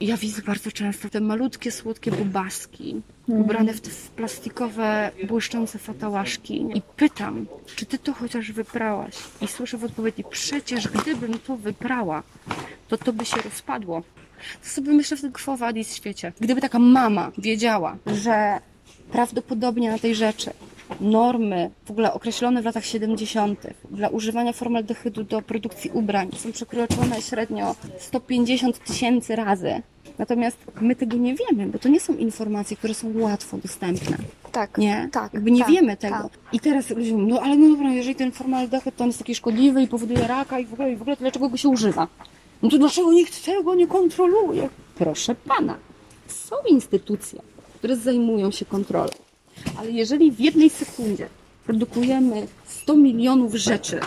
Ja widzę bardzo często te malutkie, słodkie bubaski, ubrane w te plastikowe, błyszczące fatałaszki i pytam, czy ty to chociaż wyprałaś? I słyszę w odpowiedzi, przecież gdybym to wyprała, to to by się rozpadło. To sobie myślę w w świecie. Gdyby taka mama wiedziała, że prawdopodobnie na tej rzeczy normy w ogóle określone w latach 70. dla używania formaldehydu do produkcji ubrań są przekroczone średnio 150 tysięcy razy, Natomiast my tego nie wiemy, bo to nie są informacje, które są łatwo dostępne. Tak. Nie? Tak. Jakby nie tak, wiemy tego. Tak. I teraz ludzie mówią, no ale no dobra, jeżeli ten formaldehyd to jest taki szkodliwy i powoduje raka i w ogóle, i w ogóle to dlaczego go się używa? No to dlaczego nikt tego nie kontroluje? Proszę pana, są instytucje, które zajmują się kontrolą. Ale jeżeli w jednej sekundzie produkujemy 100 milionów rzeczy,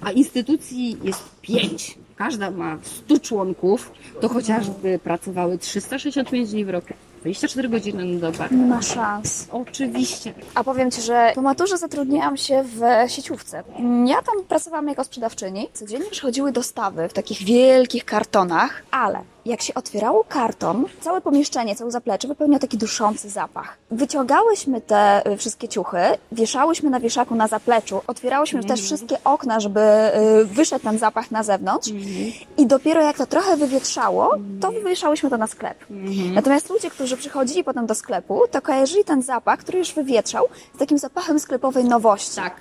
a instytucji jest 5, każda ma 100 członków, to chociażby pracowały 365 dni w roku. 24 godziny na dobę. Nie ma szans. Oczywiście. A powiem Ci, że po maturze zatrudniłam się w sieciówce. Ja tam pracowałam jako sprzedawczyni. Codziennie przychodziły dostawy w takich wielkich kartonach, ale jak się otwierało karton, całe pomieszczenie, całe zaplecze wypełniał taki duszący zapach. Wyciągałyśmy te y, wszystkie ciuchy, wieszałyśmy na wieszaku na zapleczu, otwierałyśmy mm. też wszystkie okna, żeby y, wyszedł ten zapach na zewnątrz mm. i dopiero jak to trochę wywietrzało, to wywieszałyśmy to na sklep. Mm. Natomiast ludzie, którzy przychodzili potem do sklepu, to kojarzyli ten zapach, który już wywietrzał, z takim zapachem sklepowej nowości. Tak.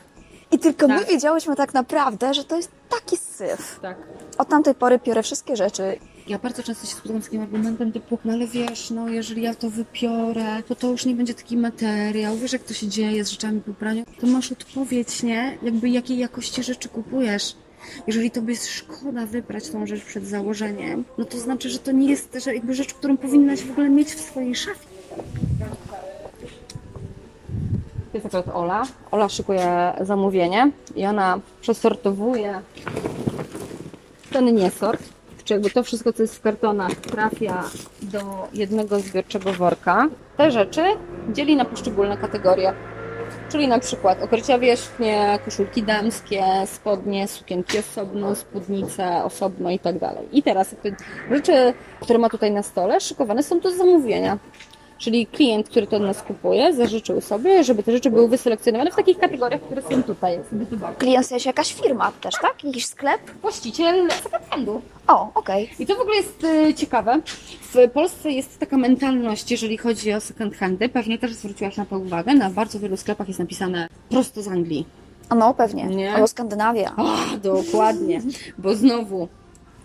I tylko tak. my wiedziałyśmy tak naprawdę, że to jest taki syf. Tak. Od tamtej pory piorę wszystkie rzeczy. Ja bardzo często się spotykam z takim argumentem typu, no ale wiesz, no jeżeli ja to wypiorę, to to już nie będzie taki materiał, wiesz jak to się dzieje z rzeczami po praniu, to masz odpowiedź, nie? Jakby jakiej jakości rzeczy kupujesz. Jeżeli to jest szkoda wybrać tą rzecz przed założeniem, no to znaczy, że to nie jest też jakby rzecz, którą powinnaś w ogóle mieć w swojej szafie. Jest akurat Ola. Ola szykuje zamówienie i ona przesortowuje ten niesort czy jakby to wszystko, co jest w kartonach, trafia do jednego zbiorczego worka. Te rzeczy dzieli na poszczególne kategorie. Czyli na przykład okrycia wierzchnie, koszulki damskie, spodnie, sukienki osobno, spódnice osobno i tak dalej. I teraz jakby rzeczy, które ma tutaj na stole, szykowane są do zamówienia. Czyli klient, który to od nas kupuje, zażyczył sobie, żeby te rzeczy były wyselekcjonowane w takich kategoriach, które są tutaj. Klient w sensie jakaś firma też, tak? Jakiś sklep? Właściciel second handu. O, okej. I to w ogóle jest y, ciekawe. W Polsce jest taka mentalność, jeżeli chodzi o second handy. Pewnie też zwróciłaś na to uwagę. Na bardzo wielu sklepach jest napisane prosto z Anglii. A No, pewnie. Nie? Albo Skandynawia. O, dokładnie. Bo znowu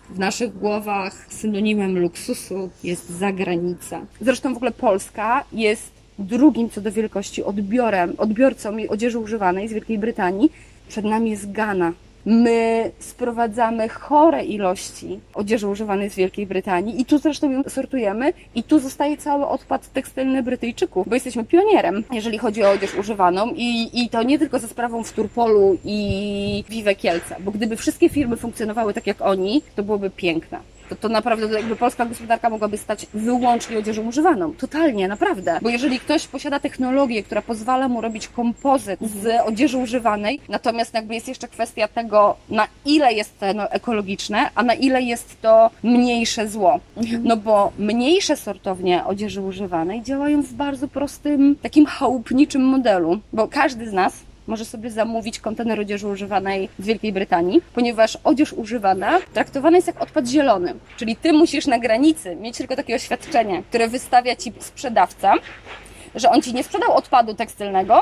w naszych głowach synonimem luksusu jest zagranica. Zresztą w ogóle Polska jest drugim co do wielkości odbiorem, odbiorcą odzieży używanej z Wielkiej Brytanii. Przed nami jest Ghana. My sprowadzamy chore ilości odzieży używanej z Wielkiej Brytanii i tu zresztą ją sortujemy i tu zostaje cały odpad tekstylny Brytyjczyków, bo jesteśmy pionierem, jeżeli chodzi o odzież używaną i, i to nie tylko za sprawą w Turpolu i Vive Kielce, bo gdyby wszystkie firmy funkcjonowały tak jak oni, to byłoby piękne. To, to naprawdę jakby polska gospodarka mogłaby stać wyłącznie odzieżą używaną. Totalnie, naprawdę. Bo jeżeli ktoś posiada technologię, która pozwala mu robić kompozyt z odzieży używanej, natomiast jakby jest jeszcze kwestia tego, na ile jest to no, ekologiczne, a na ile jest to mniejsze zło. No bo mniejsze sortownie odzieży używanej działają w bardzo prostym, takim chałupniczym modelu, bo każdy z nas może sobie zamówić kontener odzieży używanej z Wielkiej Brytanii, ponieważ odzież używana traktowana jest jak odpad zielony. Czyli ty musisz na granicy mieć tylko takie oświadczenie, które wystawia ci sprzedawca, że on ci nie sprzedał odpadu tekstylnego,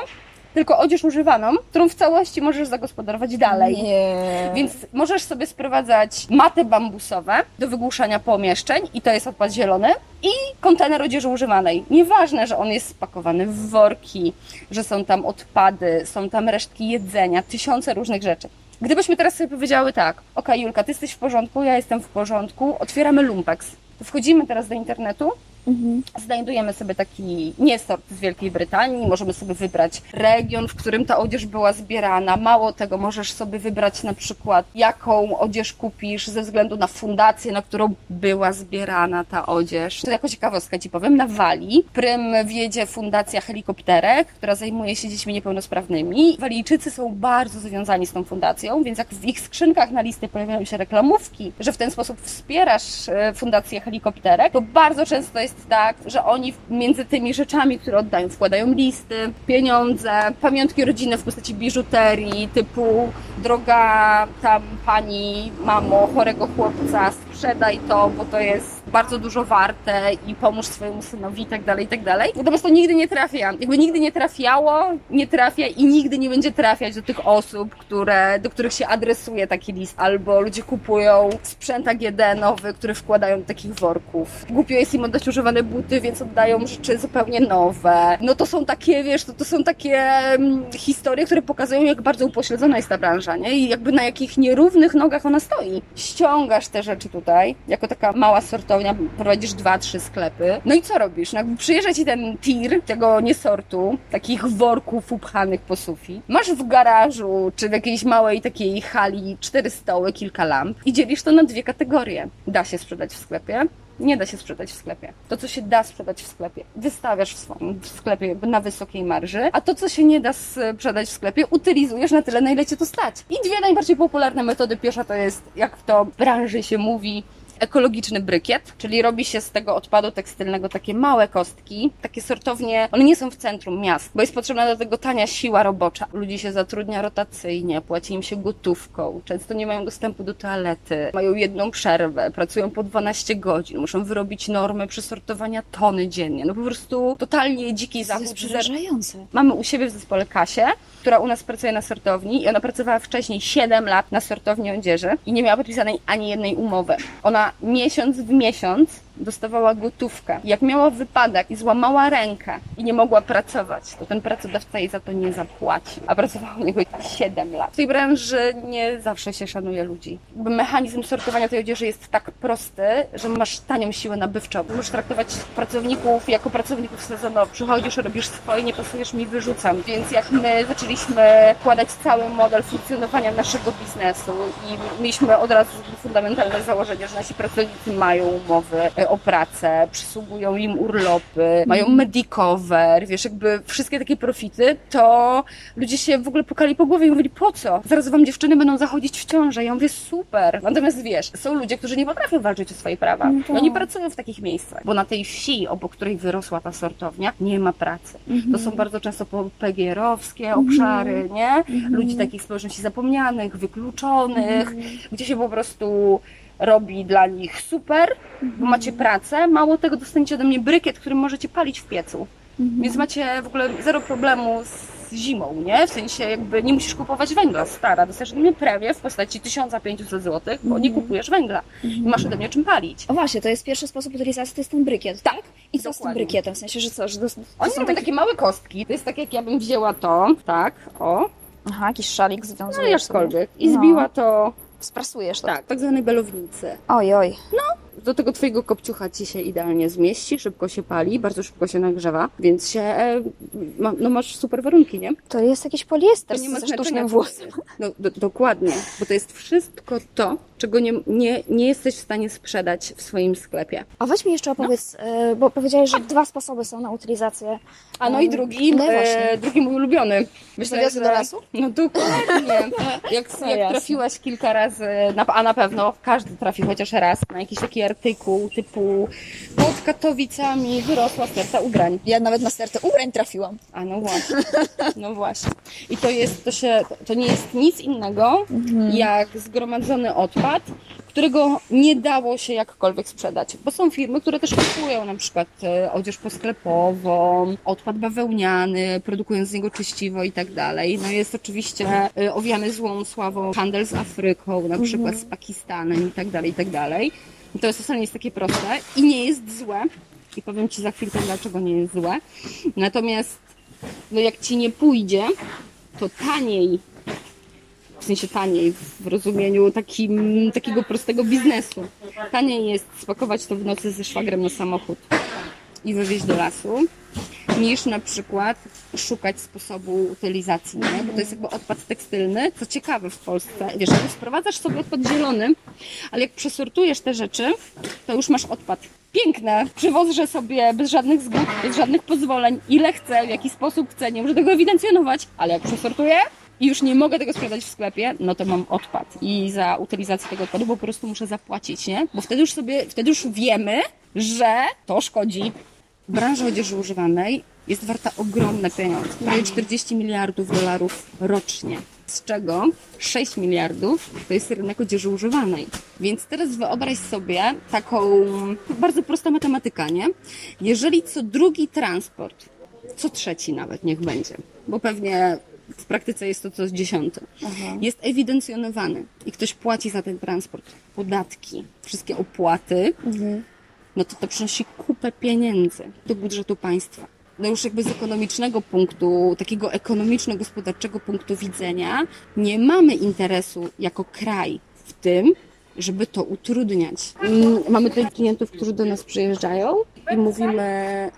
tylko odzież używaną, którą w całości możesz zagospodarować dalej. Nie. Więc możesz sobie sprowadzać maty bambusowe do wygłuszania pomieszczeń i to jest odpad zielony i kontener odzieży używanej. Nieważne, że on jest spakowany w worki, że są tam odpady, są tam resztki jedzenia, tysiące różnych rzeczy. Gdybyśmy teraz sobie powiedziały tak, ok Julka, ty jesteś w porządku, ja jestem w porządku, otwieramy Lumpex. Wchodzimy teraz do internetu, Znajdujemy sobie taki niesort z Wielkiej Brytanii, możemy sobie wybrać region, w którym ta odzież była zbierana. Mało tego, możesz sobie wybrać na przykład, jaką odzież kupisz ze względu na fundację, na którą była zbierana ta odzież. To jako ciekawostka Ci powiem, na Walii prym wiedzie Fundacja Helikopterek, która zajmuje się dziećmi niepełnosprawnymi. Walijczycy są bardzo związani z tą fundacją, więc jak w ich skrzynkach na listy pojawiają się reklamówki, że w ten sposób wspierasz e, Fundację Helikopterek, to bardzo często jest tak, że oni między tymi rzeczami, które oddają, wkładają listy, pieniądze, pamiątki rodzinne w postaci biżuterii, typu droga tam pani, mamo, chorego chłopca, sprzedaj to, bo to jest bardzo dużo warte i pomóż swojemu synowi i tak dalej, i tak dalej. Natomiast to nigdy nie trafia. Jakby nigdy nie trafiało, nie trafia i nigdy nie będzie trafiać do tych osób, które, do których się adresuje taki list. Albo ludzie kupują sprzęt AGD nowy, który wkładają do takich worków. Głupio jest im oddać używane buty, więc oddają rzeczy zupełnie nowe. No to są takie, wiesz, to, to są takie mm, historie, które pokazują, jak bardzo upośledzona jest ta branża, nie? I jakby na jakich nierównych nogach ona stoi. Ściągasz te rzeczy tutaj, jako taka mała sortownia, prowadzisz dwa, trzy sklepy. No i co robisz? No jakby przyjeżdża ci ten tir tego niesortu, takich worków upchanych po sufit. Masz w garażu, czy w jakiejś małej takiej hali cztery stoły, kilka lamp i dzielisz to na dwie kategorie. Da się sprzedać w sklepie, nie da się sprzedać w sklepie. To, co się da sprzedać w sklepie, wystawiasz w swoim sklepie jakby na wysokiej marży, a to, co się nie da sprzedać w sklepie, utylizujesz na tyle, na ile cię to stać. I dwie najbardziej popularne metody. Pierwsza to jest, jak w to w branży się mówi, ekologiczny brykiet, czyli robi się z tego odpadu tekstylnego takie małe kostki, takie sortownie, one nie są w centrum miast, bo jest potrzebna do tego tania siła robocza. Ludzi się zatrudnia rotacyjnie, płaci im się gotówką, często nie mają dostępu do toalety, mają jedną przerwę, pracują po 12 godzin, muszą wyrobić normę przesortowania tony dziennie. No po prostu totalnie dziki To zachód. jest przerażające. Mamy u siebie w zespole Kasię, która u nas pracuje na sortowni i ona pracowała wcześniej 7 lat na sortowni odzieży i nie miała podpisanej ani jednej umowy. Ona miesiąc w miesiąc dostawała gotówkę. Jak miała wypadek i złamała rękę i nie mogła pracować, to ten pracodawca jej za to nie zapłaci. A pracowała u niego 7 lat. W tej branży nie zawsze się szanuje ludzi. Mechanizm sortowania tej odzieży jest tak prosty, że masz tanią siłę nabywczą. Możesz traktować pracowników jako pracowników sezonowych. Przychodzisz, robisz swoje, nie pasujesz mi, wyrzucam. Więc jak my zaczęliśmy wkładać cały model funkcjonowania naszego biznesu i mieliśmy od razu fundamentalne założenie, że nasi pracownicy mają umowy o pracę, przysługują im urlopy, mają medicover, wiesz, jakby wszystkie takie profity, to ludzie się w ogóle pukali po głowie i mówili, po co? Zaraz wam dziewczyny będą zachodzić w ciążę. Ja mówię, super. Natomiast wiesz, są ludzie, którzy nie potrafią walczyć o swoje prawa. No tak. Oni pracują w takich miejscach, bo na tej wsi, obok której wyrosła ta sortownia, nie ma pracy. To są bardzo często PGR-owskie obszary, nie? Ludzi takich społeczności zapomnianych, wykluczonych, gdzie się po prostu robi dla nich super, bo macie pracę, mało tego dostaniecie ode mnie brykiet, którym możecie palić w piecu. Więc macie w ogóle zero problemu z zimą, nie? W sensie jakby nie musisz kupować węgla, stara. Dostajesz ode mnie premię w postaci 1500 zł, bo nie kupujesz węgla. I masz ode mnie czym palić. O właśnie, to jest pierwszy sposób utylizacji, to jest ten brykiet, tak? I co z tym Dokładnie. brykietem? W sensie, że co, że to, to Oni są takie... takie małe kostki. To jest tak jak ja bym wzięła to, tak, o, Aha, jakiś szalik no związujesz jakkolwiek. I No. zbiła to, Sprasujesz to. tak, tak zwanej belownicy. Oj, oj. Do tego twojego kopciucha ci się idealnie zmieści, szybko się pali, bardzo szybko się nagrzewa, więc się, e, ma, no masz super warunki, nie? To jest jakiś poliester To nie ma ze sztucznym włosem. No, do, dokładnie, bo to jest wszystko to, czego nie, nie, nie jesteś w stanie sprzedać w swoim sklepie. A weź mi jeszcze opowiedz, e, bo powiedziałeś, że dwa sposoby są na utylizację. A no i drugi, no e, drugi mój ulubiony. Myślę, Zawiozły do lasu? No dokładnie. Jak, No jak trafiłaś kilka razy, a na pewno każdy trafi chociaż raz na jakiś taki artykuł typu pod Katowicami wyrosła sterta ubrań. Ja nawet na stertę ubrań trafiłam. A no właśnie, no właśnie. I to jest, to się, to nie jest nic innego jak zgromadzony odpad, którego nie dało się jakkolwiek sprzedać. Bo są firmy, które też kupują na przykład e, odzież posklepową, odpad bawełniany, produkują z niego czyściwo i tak dalej. No jest oczywiście e, owiany złą sławą handel z Afryką, na przykład z Pakistanem i tak dalej, i tak dalej. To wcale nie jest takie proste i nie jest złe. I powiem Ci za chwilkę, dlaczego nie jest złe. Natomiast no jak Ci nie pójdzie, to taniej w sensie taniej w rozumieniu takim, takiego prostego biznesu. Taniej jest spakować to w nocy ze szwagrem na samochód i wywieźć do lasu, niż na przykład szukać sposobu utylizacji, nie? bo to jest jakby odpad tekstylny. Co ciekawe w Polsce, wiesz, jak sprowadzasz sobie odpad zielony, ale jak przesortujesz te rzeczy, to już masz odpad. Piękne. Przywożę sobie bez żadnych zgód, bez żadnych pozwoleń, ile chcę, w jaki sposób chcę, nie muszę tego ewidencjonować, ale jak przesortuję, i już nie mogę tego sprzedać w sklepie, no to mam odpad. I za utylizację tego odpadu po prostu muszę zapłacić, nie? Bo wtedy już sobie, wtedy już wiemy, że to szkodzi. Branża odzieży używanej jest warta ogromne pieniądze. Prawie 40 miliardów dolarów rocznie. Z czego 6 miliardów to jest rynek odzieży używanej. Więc teraz wyobraź sobie taką bardzo prosta matematyka, nie? Jeżeli co drugi transport, co trzeci nawet niech będzie, bo pewnie w praktyce jest to co dziesiąty, jest ewidencjonowany i ktoś płaci za ten transport podatki, wszystkie opłaty, no to to przynosi kupę pieniędzy do budżetu państwa. No już jakby z ekonomicznego punktu, takiego ekonomiczno-gospodarczego punktu widzenia, nie mamy interesu jako kraj w tym, żeby to utrudniać. Mm, Mamy tutaj klientów, którzy do nas przyjeżdżają i mówimy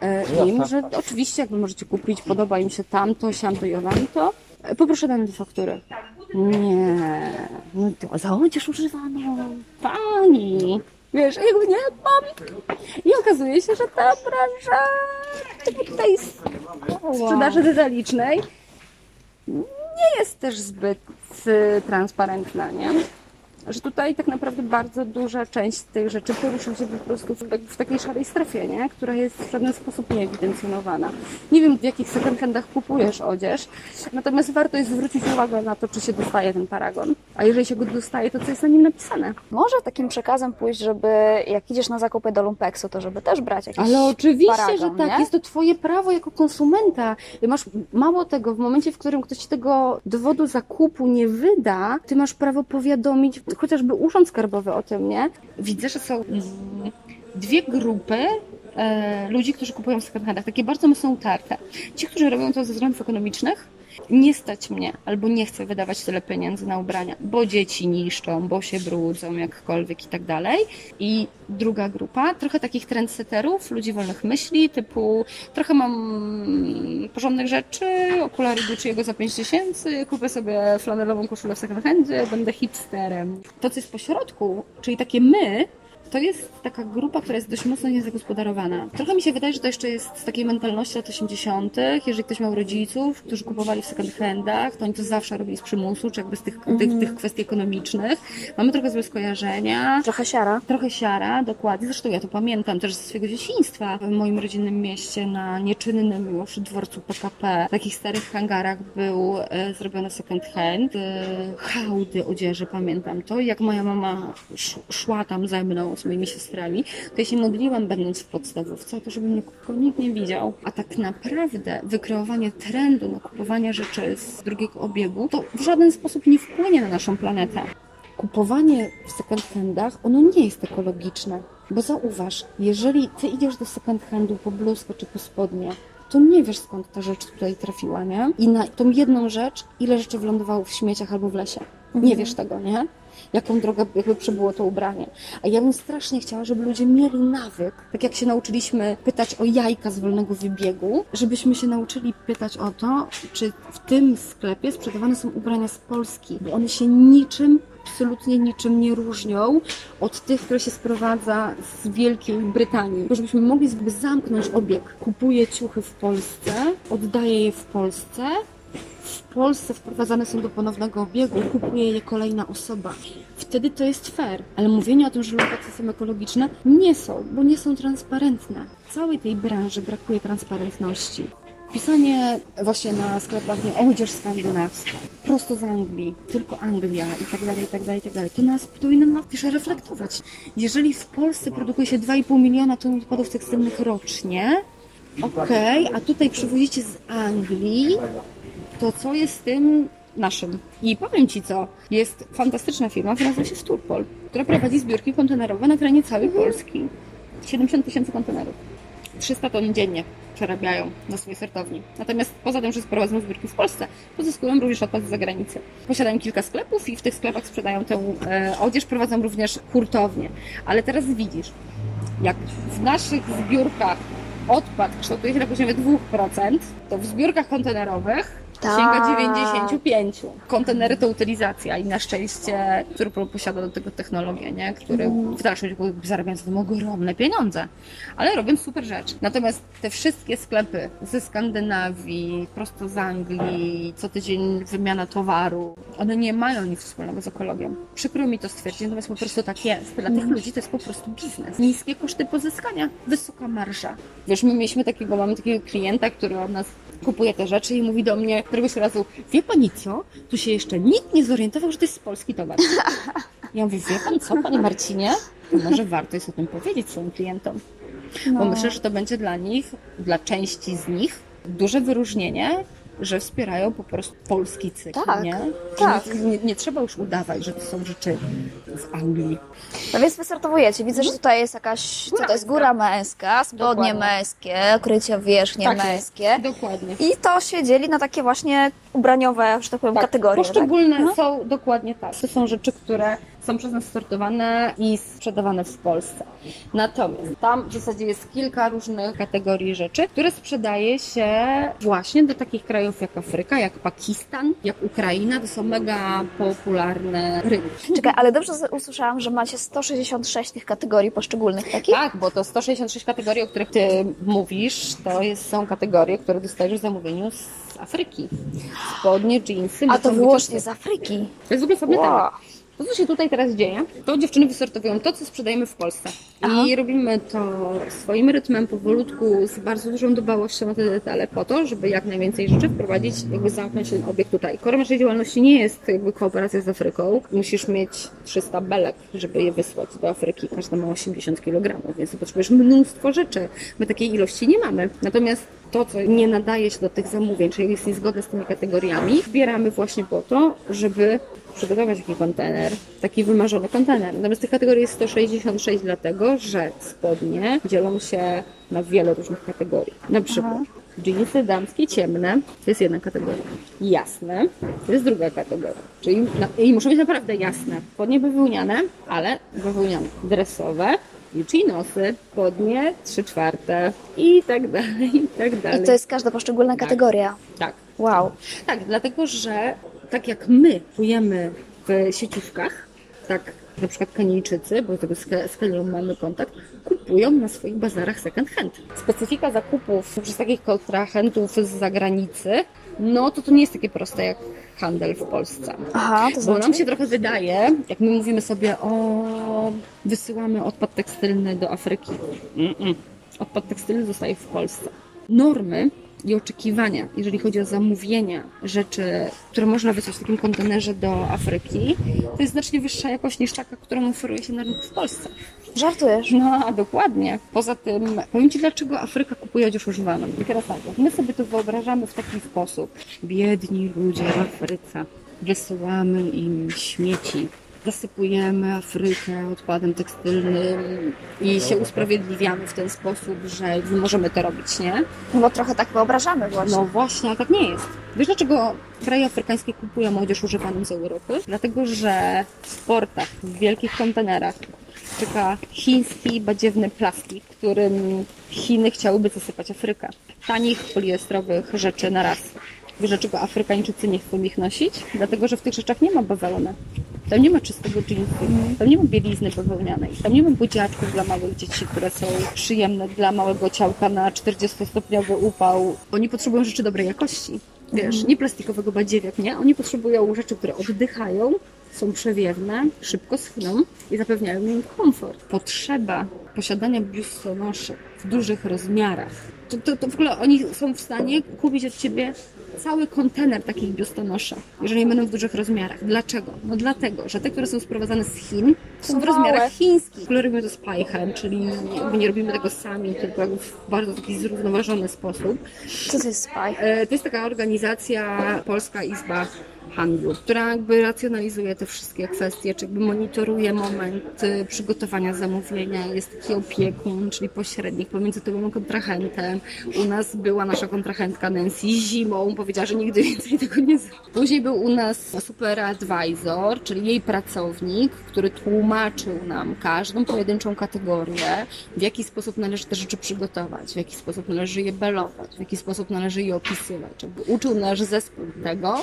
e, im, że oczywiście jakby możecie kupić, podoba im się tamto, siamto i owamto, e, poproszę dane do faktury. Nie, no to za odzież używaną, pani. Wiesz, a jakby nie mam. I okazuje się, że ta branża z sprzedaży detalicznej nie jest też zbyt y, transparentna, nie? Że tutaj tak naprawdę bardzo duża część tych rzeczy porusza się po prostu w, w takiej szarej strefie, nie? która jest w żaden sposób nieewidencjonowana. Nie wiem, w jakich second kupujesz odzież, natomiast warto jest zwrócić uwagę na to, czy się dostaje ten paragon. A jeżeli się go dostaje, to co jest na nim napisane? Może takim przekazem pójść, żeby jak idziesz na zakupy do Lumpeksu, to żeby też brać jakiś Ale oczywiście, paragon, że tak. nie? Jest to twoje prawo jako konsumenta. Masz mało tego, w momencie, w którym ktoś ci tego dowodu zakupu nie wyda, ty masz prawo powiadomić chociażby urząd skarbowy o tym, nie? Widzę, że są dwie grupy e, ludzi, którzy kupują w second handach, takie bardzo mocno utarte. Ci, którzy robią to ze względów ekonomicznych, nie stać mnie, albo nie chcę wydawać tyle pieniędzy na ubrania, bo dzieci niszczą, bo się brudzą, jakkolwiek i tak dalej. I druga grupa, trochę takich trendsetterów, ludzi wolnych myśli, typu trochę mam porządnych rzeczy, okulary Gucci'ego za 5 tysięcy, kupię sobie flanelową koszulę w second handzie, będę hipsterem. To, co jest pośrodku, czyli takie my, to jest taka grupa, która jest dość mocno niezagospodarowana. Trochę mi się wydaje, że to jeszcze jest z takiej mentalności lat 80., jeżeli ktoś miał rodziców, którzy kupowali w second handach, to oni to zawsze robili z przymusu, czy jakby z tych, tych, tych kwestii ekonomicznych. Mamy trochę złe skojarzenia. Trochę siara. Trochę siara, dokładnie. Zresztą ja to pamiętam też ze swojego dzieciństwa. W moim rodzinnym mieście na nieczynnym już dworcu PKP, w takich starych hangarach był e, zrobiony second hand. E, hałdy odzieży, pamiętam to. Jak moja mama sz, szła tam ze mną, z siostrami, to ja się modliłam będąc w podstawówce to, żeby mnie nikt nie widział. A tak naprawdę wykreowanie trendu na kupowanie rzeczy z drugiego obiegu, to w żaden sposób nie wpłynie na naszą planetę kupowanie w second handach, ono nie jest ekologiczne. Bo zauważ, jeżeli ty idziesz do second handu po bluzkę czy po spodnie, to nie wiesz skąd ta rzecz tutaj trafiła, nie? I na tą jedną rzecz, ile rzeczy wylądowało w śmieciach albo w lesie. Nie wiesz tego, nie? Jaką drogę jakby przebyło to ubranie. A ja bym strasznie chciała, żeby ludzie mieli nawyk, tak jak się nauczyliśmy pytać o jajka z wolnego wybiegu, żebyśmy się nauczyli pytać o to, czy w tym sklepie sprzedawane są ubrania z Polski, bo one się niczym absolutnie niczym nie różnią od tych, które się sprowadza z Wielkiej Brytanii. Żebyśmy mogli zamknąć obieg. Kupuję ciuchy w Polsce, oddaję je w Polsce, w Polsce wprowadzane są do ponownego obiegu, kupuje je kolejna osoba. Wtedy to jest fair. Ale mówienie o tym, że lokacje są ekologiczne, nie są, bo nie są transparentne. Całej tej branży brakuje transparentności. Pisanie właśnie na sklepach nie odzież skandynawska, prosto z Anglii, tylko Anglia i tak dalej, i tak dalej, i tak dalej. To nas powinno nas reflektować. Jeżeli w Polsce produkuje się 2,5 miliona ton odpadów tekstylnych rocznie, okej, a tutaj przywozicie z Anglii, to co jest z tym naszym? I powiem Ci co, jest fantastyczna firma, która nazywa się Sturpol, która prowadzi zbiórki kontenerowe na terenie całej Polski. 70 tysięcy kontenerów. 300 ton dziennie przerabiają na swojej sortowni. Natomiast poza tym, że sprowadzą zbiórki w Polsce, pozyskują również odpad z zagranicy. Posiadają kilka sklepów i w tych sklepach sprzedają tę e, odzież, prowadzą również hurtownie. Ale teraz widzisz, jak w naszych zbiórkach odpad kształtuje się na poziomie 2%, to w zbiórkach kontenerowych Tak. sięga 95. Kontenery to utylizacja i na szczęście Turpol posiada do tego technologię, nie? które w dalszym ciągu zarabiają za tym ogromne pieniądze, ale robią super rzecz. Natomiast te wszystkie sklepy ze Skandynawii, prosto z Anglii, co tydzień wymiana towaru, one nie mają nic wspólnego z ekologią. Przykro mi to stwierdzić, natomiast po prostu tak jest. Dla tych ludzi to jest po prostu biznes. Niskie koszty pozyskania, wysoka marża. Wiesz, my mieliśmy takiego, mamy takiego klienta, który od nas kupuje te rzeczy i mówi do mnie któregoś razu, wie pani co, tu się jeszcze nikt nie zorientował, że to jest polski towar. Ja mówię, wie pan co, panie Marcinie? To może warto jest o tym powiedzieć swoim klientom. Bo myślę, że to będzie dla nich, dla części z nich, duże wyróżnienie, że wspierają po prostu polski cykl, Tak, nie? tak. Nie, nie trzeba już udawać, że to są rzeczy z Anglii. No więc wysortowujecie. Widzę, że tutaj jest jakaś, co to jest, góra męska, spodnie Dokładnie. męskie, krycie wierzchnie Tak męskie. Dokładnie. I to się dzieli na takie właśnie ubraniowe, że tak powiem, kategorie. Poszczególne tak? są dokładnie tak. To są rzeczy, które są przez nas sortowane i sprzedawane w Polsce. Natomiast tam w zasadzie jest kilka różnych kategorii rzeczy, które sprzedaje się właśnie do takich krajów jak Afryka, jak Pakistan, jak Ukraina. To są mega popularne rynki. Czekaj, ale dobrze usłyszałam, że macie 166 tych kategorii poszczególnych takich? Tak, bo to 166 kategorii, o których ty mówisz, to jest, są kategorie, które dostajesz w zamówieniu z Afryki. Spodnie, jeansy, A to wyłącznie z Afryki. To jest w ogóle Wow. To, co się tutaj teraz dzieje, to dziewczyny wysortowują to, co sprzedajemy w Polsce. Aha. I robimy to swoim rytmem, powolutku, z bardzo dużą dbałością na te detale, po to, żeby jak najwięcej rzeczy wprowadzić, jakby zamknąć ten obiekt tutaj. Korem naszej działalności nie jest jakby kooperacja z Afryką. Musisz mieć 300 belek, żeby je wysłać do Afryki. Każda ma 80 kg, więc potrzebujesz mnóstwo rzeczy. My takiej ilości nie mamy. Natomiast to, co nie nadaje się do tych zamówień, czyli jest niezgodne z tymi kategoriami, zbieramy właśnie po to, żeby przygotować taki kontener, taki wymarzony kontener. Natomiast tych kategorii jest 166, dlatego że spodnie dzielą się na wiele różnych kategorii. Na przykład jeansy damskie ciemne to jest jedna kategoria. Jasne to jest druga kategoria. Czyli na, i muszą być naprawdę jasne. Spodnie bawełniane, ale bawełniane. Dresowe i chinosy, spodnie, trzy czwarte i tak dalej, i tak dalej. I to jest każda poszczególna kategoria. Tak. Wow. Tak, dlatego że tak jak my kupujemy w sieciówkach, tak na przykład Kenijczycy, bo tego z Ke- z Kenią mamy kontakt, kupują na swoich bazarach second hand. Specyfika zakupów przez takich kontrahentów z zagranicy, no to to nie jest takie proste jak handel w Polsce. Aha, to Bo znaczy? nam się trochę wydaje, jak my mówimy sobie o wysyłamy odpad tekstylny do Afryki. Mm-mm. Odpad tekstylny zostaje w Polsce. Normy i oczekiwania, jeżeli chodzi o zamówienia rzeczy, które można wysłać w takim kontenerze do Afryki, to jest znacznie wyższa jakość niż taka, którą oferuje się na rynku w Polsce. Żartujesz? No, dokładnie. Poza tym, powiem Ci, dlaczego Afryka kupuje odzież używaną. I teraz tak, my sobie to wyobrażamy w taki sposób. Biedni ludzie w Afryce. Wysyłamy im śmieci. Zasypujemy Afrykę odpadem tekstylnym i się usprawiedliwiamy w ten sposób, że nie możemy to robić, nie? No bo trochę tak wyobrażamy właśnie. No właśnie, a tak nie jest. Wiesz dlaczego kraje afrykańskie kupują odzież używaną z Europy? Dlatego, że w portach, w wielkich kontenerach czeka chiński badziewny plastik, którym Chiny chciałyby zasypać Afrykę. Tanich poliestrowych rzeczy na raz. Wiesz dlaczego Afrykańczycy nie chcą ich nosić? Dlatego, że w tych rzeczach nie ma bawełny. Tam nie ma czystego jeansu, tam nie ma bielizny bawełnianej, tam nie ma budziaczków dla małych dzieci, które są przyjemne dla małego ciałka na 40-stopniowy upał. Oni potrzebują rzeczy dobrej jakości. Wiesz, nie plastikowego badziewiak, nie? Oni potrzebują rzeczy, które oddychają, są przewiewne, szybko schną i zapewniają im komfort. Potrzeba posiadania biustonoszy w dużych rozmiarach. To, to, to w ogóle oni są w stanie kupić od Ciebie cały kontener takich biustonoszy, jeżeli będą w dużych rozmiarach. Dlaczego? No dlatego, że te, które są sprowadzane z Chin, są w rozmiarach chińskich. W ogóle robimy to z pajchem, czyli jakby nie robimy tego sami, tylko w bardzo taki zrównoważony sposób. Co to jest spaj? E, To jest taka organizacja Polska Izba Handlu, która jakby racjonalizuje te wszystkie kwestie, czy jakby monitoruje moment y, przygotowania zamówienia. Jest taki opiekun, czyli pośrednik pomiędzy tobą kontrahentem. U nas była nasza kontrahentka Nancy zimą, powiedziała, że nigdy więcej tego nie zrobi. Później był u nas super advisor, czyli jej pracownik, który tłumaczył nam każdą pojedynczą kategorię, w jaki sposób należy te rzeczy przygotować, w jaki sposób należy je belować, w jaki sposób należy je opisywać. Jakby uczył nasz zespół tego,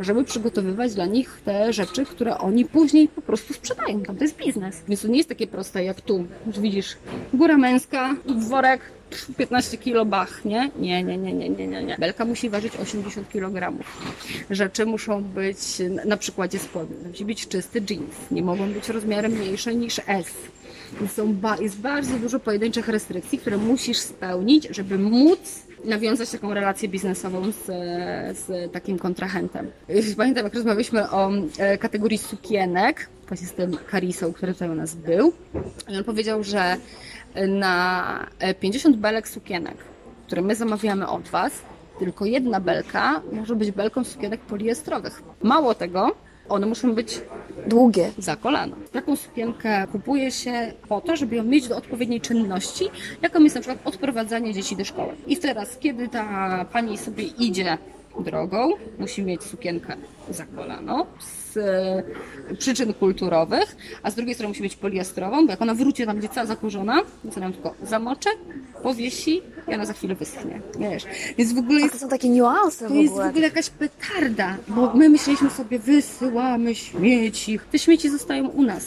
żeby przygotowywać dla nich te rzeczy, które oni później po prostu sprzedają. Tam to jest biznes. Więc to nie jest takie proste jak tu. Już widzisz, góra męska, worek, 15 kilo bach, nie? Nie, nie, nie, nie, nie, nie, nie. Belka musi ważyć 80 kg. Rzeczy muszą być, na przykładzie spodni, musi być czysty jeans. Nie mogą być rozmiarem mniejsze niż S. Są ba- jest bardzo dużo pojedynczych restrykcji, które musisz spełnić, żeby móc nawiązać taką relację biznesową z, z takim kontrahentem. Pamiętam, jak rozmawialiśmy o e, kategorii sukienek, właśnie z tym Karisą, który tutaj u nas był, i on powiedział, że na e, 50 belek sukienek, które my zamawiamy od Was, tylko jedna belka może być belką sukienek poliestrowych. Mało tego, one muszą być Długie. za kolano. Taką sukienkę kupuje się po to, żeby ją mieć do odpowiedniej czynności, jaką jest na przykład odprowadzanie dzieci do szkoły. I teraz, kiedy ta pani sobie idzie drogą, musi mieć sukienkę za kolano z e, przyczyn kulturowych, a z drugiej strony musi być poliestrową, bo jak ona wróci, tam będzie cała zakurzona, więc ona ją tylko zamoczy, powiesi i ona za chwilę wyschnie. Wiesz? Więc w ogóle jest to są takie niuanse to jest w ogóle. jakaś petarda, bo my myśleliśmy sobie, wysyłamy śmieci. Te śmieci zostają u nas.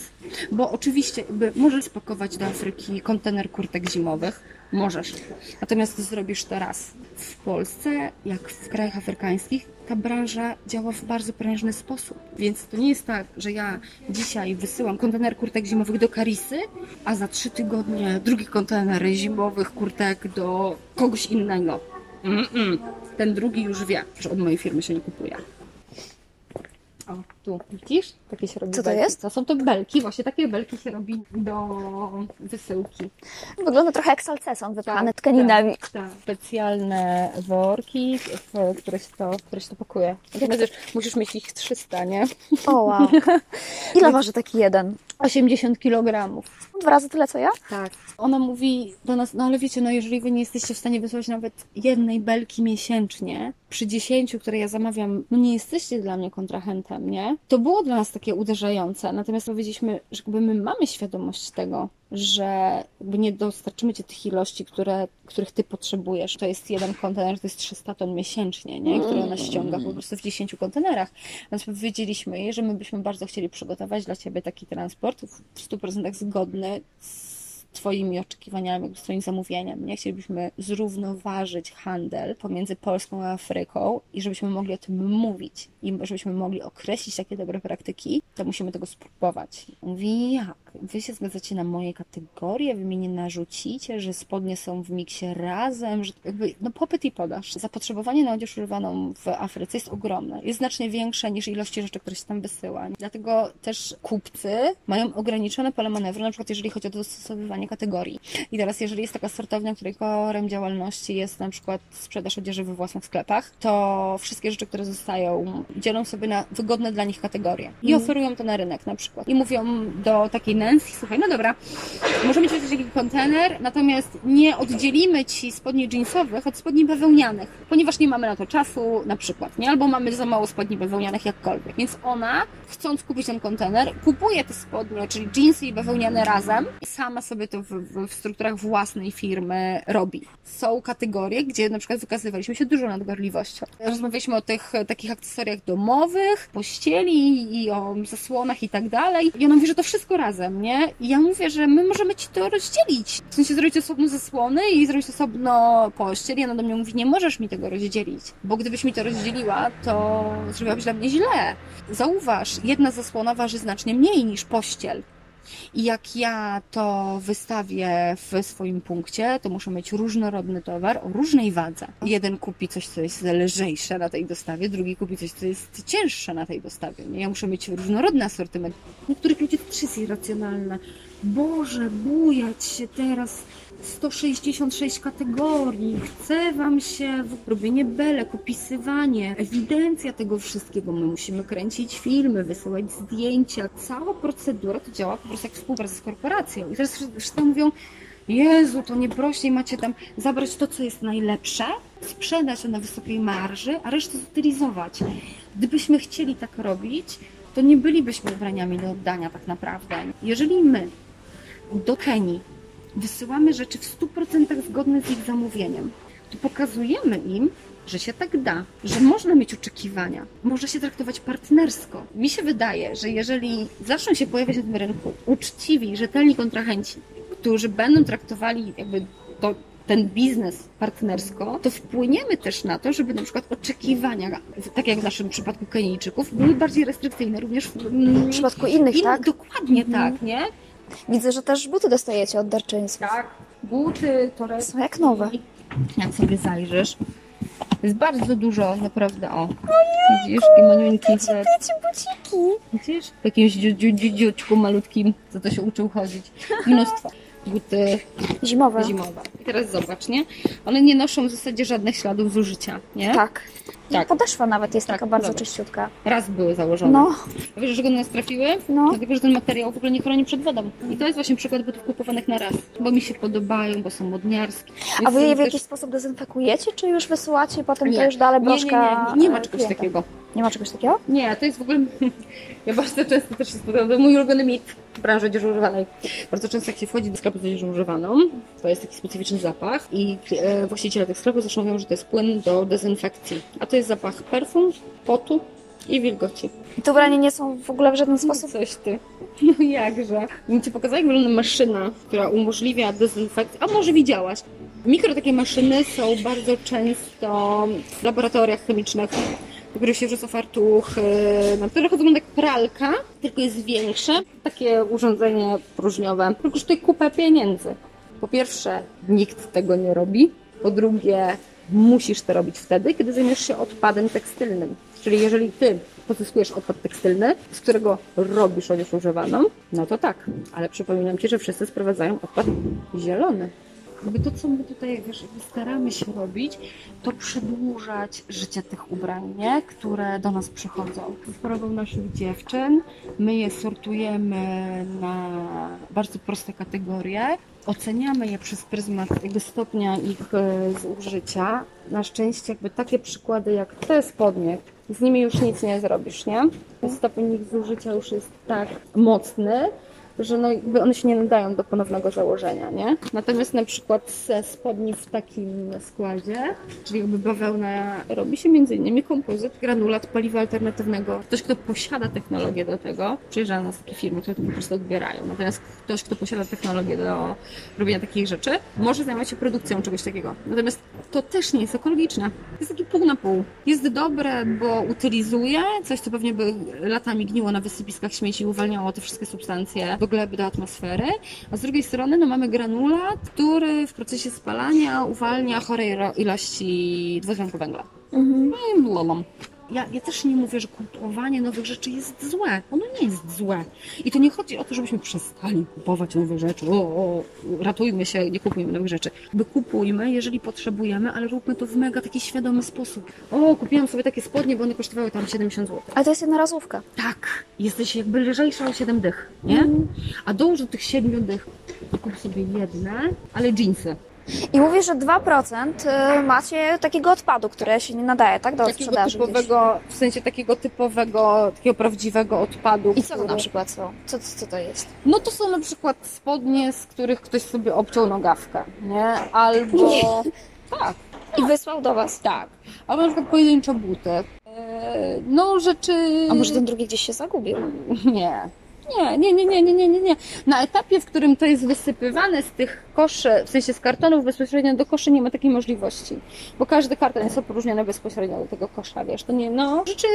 Bo oczywiście jakby możesz spakować do Afryki kontener kurtek zimowych, możesz. Natomiast zrobisz to raz. W Polsce, jak w krajach afrykańskich, ta branża działa w bardzo prężny sposób. Więc to nie jest tak, że ja dzisiaj wysyłam kontener kurtek zimowych do Karisy, a za trzy tygodnie drugi kontener zimowych kurtek do kogoś innego. Mm-mm. Ten drugi już wie, że od mojej firmy się nie kupuje. O, tu widzisz? Takie się robi Co to belki. jest? To są to belki, właśnie takie belki się robi do wysyłki. Wygląda trochę jak salceson wypchane tkaninami. Tak, tak. Specjalne worki, w które się to, które się to pakuje. Natomiast musisz mieć ich 300, nie? O wow. Ile waży taki jeden? 80 kg. Dwa razy tyle co ja? Tak. Ona mówi do nas, no ale wiecie, no jeżeli wy nie jesteście w stanie wysłać nawet jednej belki miesięcznie, przy 10, które ja zamawiam, no nie jesteście dla mnie kontrahentem, nie? To było dla nas takie uderzające. Natomiast powiedzieliśmy, że jakby my mamy świadomość tego, że jakby nie dostarczymy ci tych ilości, które, których ty potrzebujesz. To jest jeden kontener, to jest 300 ton miesięcznie, nie? które ona ściąga po prostu w 10 kontenerach. Więc powiedzieliśmy że my byśmy bardzo chcieli przygotować dla ciebie taki transport w 100% zgodny z Twoimi oczekiwaniami, z Twoim zamówieniem. Nie chcielibyśmy zrównoważyć handel pomiędzy Polską a Afryką i żebyśmy mogli o tym mówić i żebyśmy mogli określić takie dobre praktyki, to musimy tego spróbować. Mówi? Wy się zgadzacie na moje kategorie, wy mnie nie narzucicie, że spodnie są w miksie razem, że jakby, no popyt i podaż. Zapotrzebowanie na odzież używaną w Afryce jest ogromne. Jest znacznie większe niż ilości rzeczy, które się tam wysyła. Dlatego też kupcy mają ograniczone pole manewru, na przykład jeżeli chodzi o dostosowywanie kategorii. I teraz, jeżeli jest taka sortownia, której korem działalności jest na przykład sprzedaż odzieży we własnych sklepach, to wszystkie rzeczy, które zostają, dzielą sobie na wygodne dla nich kategorie i Mhm. oferują to na rynek na przykład. I mówią do takiej Słuchaj, no dobra, możemy ci dać taki kontener, natomiast nie oddzielimy ci spodni jeansowych od spodni bawełnianych, ponieważ nie mamy na to czasu na przykład, nie? Albo mamy za mało spodni bawełnianych jakkolwiek. Więc ona, chcąc kupić ten kontener, kupuje te spodnie, czyli jeansy i bawełniane razem sama sobie to w, w, w strukturach własnej firmy robi. Są kategorie, gdzie na przykład wykazywaliśmy się dużą nadgorliwością. Rozmawialiśmy o tych takich akcesoriach domowych, pościeli i o zasłonach i tak dalej. I ona mówi, że to wszystko razem, nie? I ja mówię, że my możemy ci to rozdzielić. W sensie zrobić osobno zasłony i zrobić osobno pościel. I ona do mnie mówi, nie możesz mi tego rozdzielić, bo gdybyś mi to rozdzieliła, to zrobiłabyś dla mnie źle. Zauważ, jedna zasłona waży znacznie mniej niż pościel. I jak ja to wystawię w swoim punkcie, to muszę mieć różnorodny towar o różnej wadze. Jeden kupi coś, co jest lżejsze na tej dostawie, drugi kupi coś, co jest cięższe na tej dostawie. Ja muszę mieć różnorodny asortyment. Niektórych ludzi też jest irracjonalne. Boże, bujać się teraz 166 kategorii, chce Wam się robienie belek, opisywanie, ewidencja tego wszystkiego. My musimy kręcić filmy, wysyłać zdjęcia. Cała procedura to działa po prostu jak współpraca z korporacją. I teraz wszyscy mówią, Jezu, to nie prościej macie tam zabrać to, co jest najlepsze, sprzedać to na wysokiej marży, a resztę zutylizować. Gdybyśmy chcieli tak robić, to nie bylibyśmy ubraniami do oddania tak naprawdę. Jeżeli my do Kenii wysyłamy rzeczy w 100% zgodne z ich zamówieniem, to pokazujemy im, że się tak da, że można mieć oczekiwania, może się traktować partnersko. Mi się wydaje, że jeżeli zaczną się pojawiać na tym rynku uczciwi, rzetelni kontrahenci, którzy będą traktowali jakby to, ten biznes partnersko, to wpłyniemy też na to, żeby na przykład oczekiwania, tak jak w naszym przypadku Kenijczyków, były bardziej restrykcyjne również w, W przypadku innych, in- tak? Dokładnie Mhm. tak, nie? Widzę, że też buty dostajecie od darczyńców. Tak, buty, torebki. Są jak nowe. Jak sobie zajrzysz, jest bardzo dużo, naprawdę, o. Widzisz, takie maniuńki, Wiecie, buciki. widzisz? W jakimś dziu, dziu, dziu, dziuczku malutkim, co to się uczył chodzić. Mnóstwo. Buty Zimowe. zimowe. I teraz zobacz, nie? One nie noszą w zasadzie żadnych śladów zużycia, nie? Tak. Tak. Podeszwa nawet jest Tak, taka bardzo zobacz. czyściutka. Raz były założone. No, Wiesz, że do nas trafiły? no. Dlatego, że ten materiał w ogóle nie chroni przed wodą. I to jest właśnie przykład butów kupowanych na raz. Bo mi się podobają, bo są modniarskie. A wy je w też- jakiś sposób dezynfekujecie, czy już wysyłacie i potem Nie. to już dalej nie, nie, broszka nie, nie ma e, czegoś klienta? takiego. Nie ma czegoś takiego? Nie, to jest w ogóle. Ja bardzo często też się spotykam, to mój ulubiony mit w branży odzieży używanej. Bardzo często jak się wchodzi do sklepu z odzieżą używaną, to jest taki specyficzny zapach i e, właściciele tych sklepów zawsze mówią, że to jest płyn do dezynfekcji. A to jest zapach perfum, potu i wilgoci. I te ubrania nie są w ogóle w żaden sposób... Coś ty. No jakże. Bym ci pokazała, jak wygląda maszyna, która umożliwia dezynfekcję. A może widziałaś? Mikro takie maszyny są bardzo często w laboratoriach chemicznych, do których się wrzuca fartuch, yy, na które chodzą jak pralka, tylko jest większe. Takie urządzenie próżniowe. To kosztuje kupę pieniędzy. Po pierwsze, nikt tego nie robi. Po drugie, musisz to robić wtedy, kiedy zajmiesz się odpadem tekstylnym. Czyli jeżeli ty pozyskujesz odpad tekstylny, z którego robisz odzież używaną, no to tak. Ale przypominam ci, że wszyscy sprowadzają odpad zielony. Jakby to, co my tutaj wiesz, staramy się robić, to przedłużać życie tych ubrań, nie? które do nas przychodzą. Sprawą naszych dziewczyn, my je sortujemy na bardzo proste kategorie, oceniamy je przez pryzmat jakby stopnia ich e, zużycia. Na szczęście jakby takie przykłady jak te spodnie, z nimi już nic nie zrobisz, nie? Stopień ich zużycia już jest tak mocny, że no jakby one się nie nadają do ponownego założenia, nie? Natomiast na przykład ze spodni w takim składzie, czyli jakby bawełna, robi się między innymi kompozyt, granulat paliwa alternatywnego. Ktoś, kto posiada technologię do tego, przyjeżdża nas takie firmy, które to po prostu odbierają. Natomiast ktoś, kto posiada technologię do robienia takich rzeczy, może zajmować się produkcją czegoś takiego. Natomiast to też nie jest ekologiczne. To jest taki pół na pół. Jest dobre, bo utylizuje coś, co pewnie by latami gniło na wysypiskach śmieci uwalniało te wszystkie substancje do gleby, do atmosfery, a z drugiej strony no, mamy granulat, który w procesie spalania uwalnia chorej ilości dwutlenku węgla. Mhm. No i blablabla. Ja, ja też nie mówię, że kupowanie nowych rzeczy jest złe. Ono nie jest złe. I to nie chodzi o to, żebyśmy przestali kupować nowe rzeczy. O, o, ratujmy się, nie kupujmy nowych rzeczy. By kupujmy, jeżeli potrzebujemy, ale róbmy to w mega taki świadomy sposób. O, kupiłam sobie takie spodnie, bo one kosztowały tam 70 zł. Ale to jest jednorazówka. Tak, jesteś jakby lżejsza o 7 dych, nie? A dołóż do tych 7 dych kup sobie jedne, ale jeansy. I mówisz, że 2% y, macie takiego odpadu, które się nie nadaje, tak? Do Takiego sprzedaży gdzieś. typowego, w sensie takiego typowego, takiego prawdziwego odpadu. I co to który- na przykład są? Co, co to jest? No to są na przykład spodnie, z których ktoś sobie obciął nogawkę, nie? Albo... Tak, I wysłał do Was. tak. Albo na przykład pojedyncze buty. Eee, No rzeczy... A może ten drugi gdzieś się zagubił? Nie. Nie, nie, nie, nie, nie, nie, nie, nie. Na etapie, w którym to jest wysypywane z tych koszy, w sensie z kartonów bezpośrednio do koszy, nie ma takiej możliwości. Bo każdy karton jest opróżniony bezpośrednio do tego kosza, wiesz, to nie, no, rzeczy,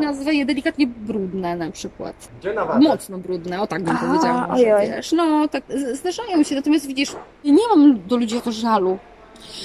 nazwę je delikatnie brudne na przykład. Gdzie na watę? Mocno brudne, o tak bym A, powiedziała, może, ojoj. wiesz. No, tak, zdarzają się, natomiast widzisz, nie mam do ludzi o to żalu.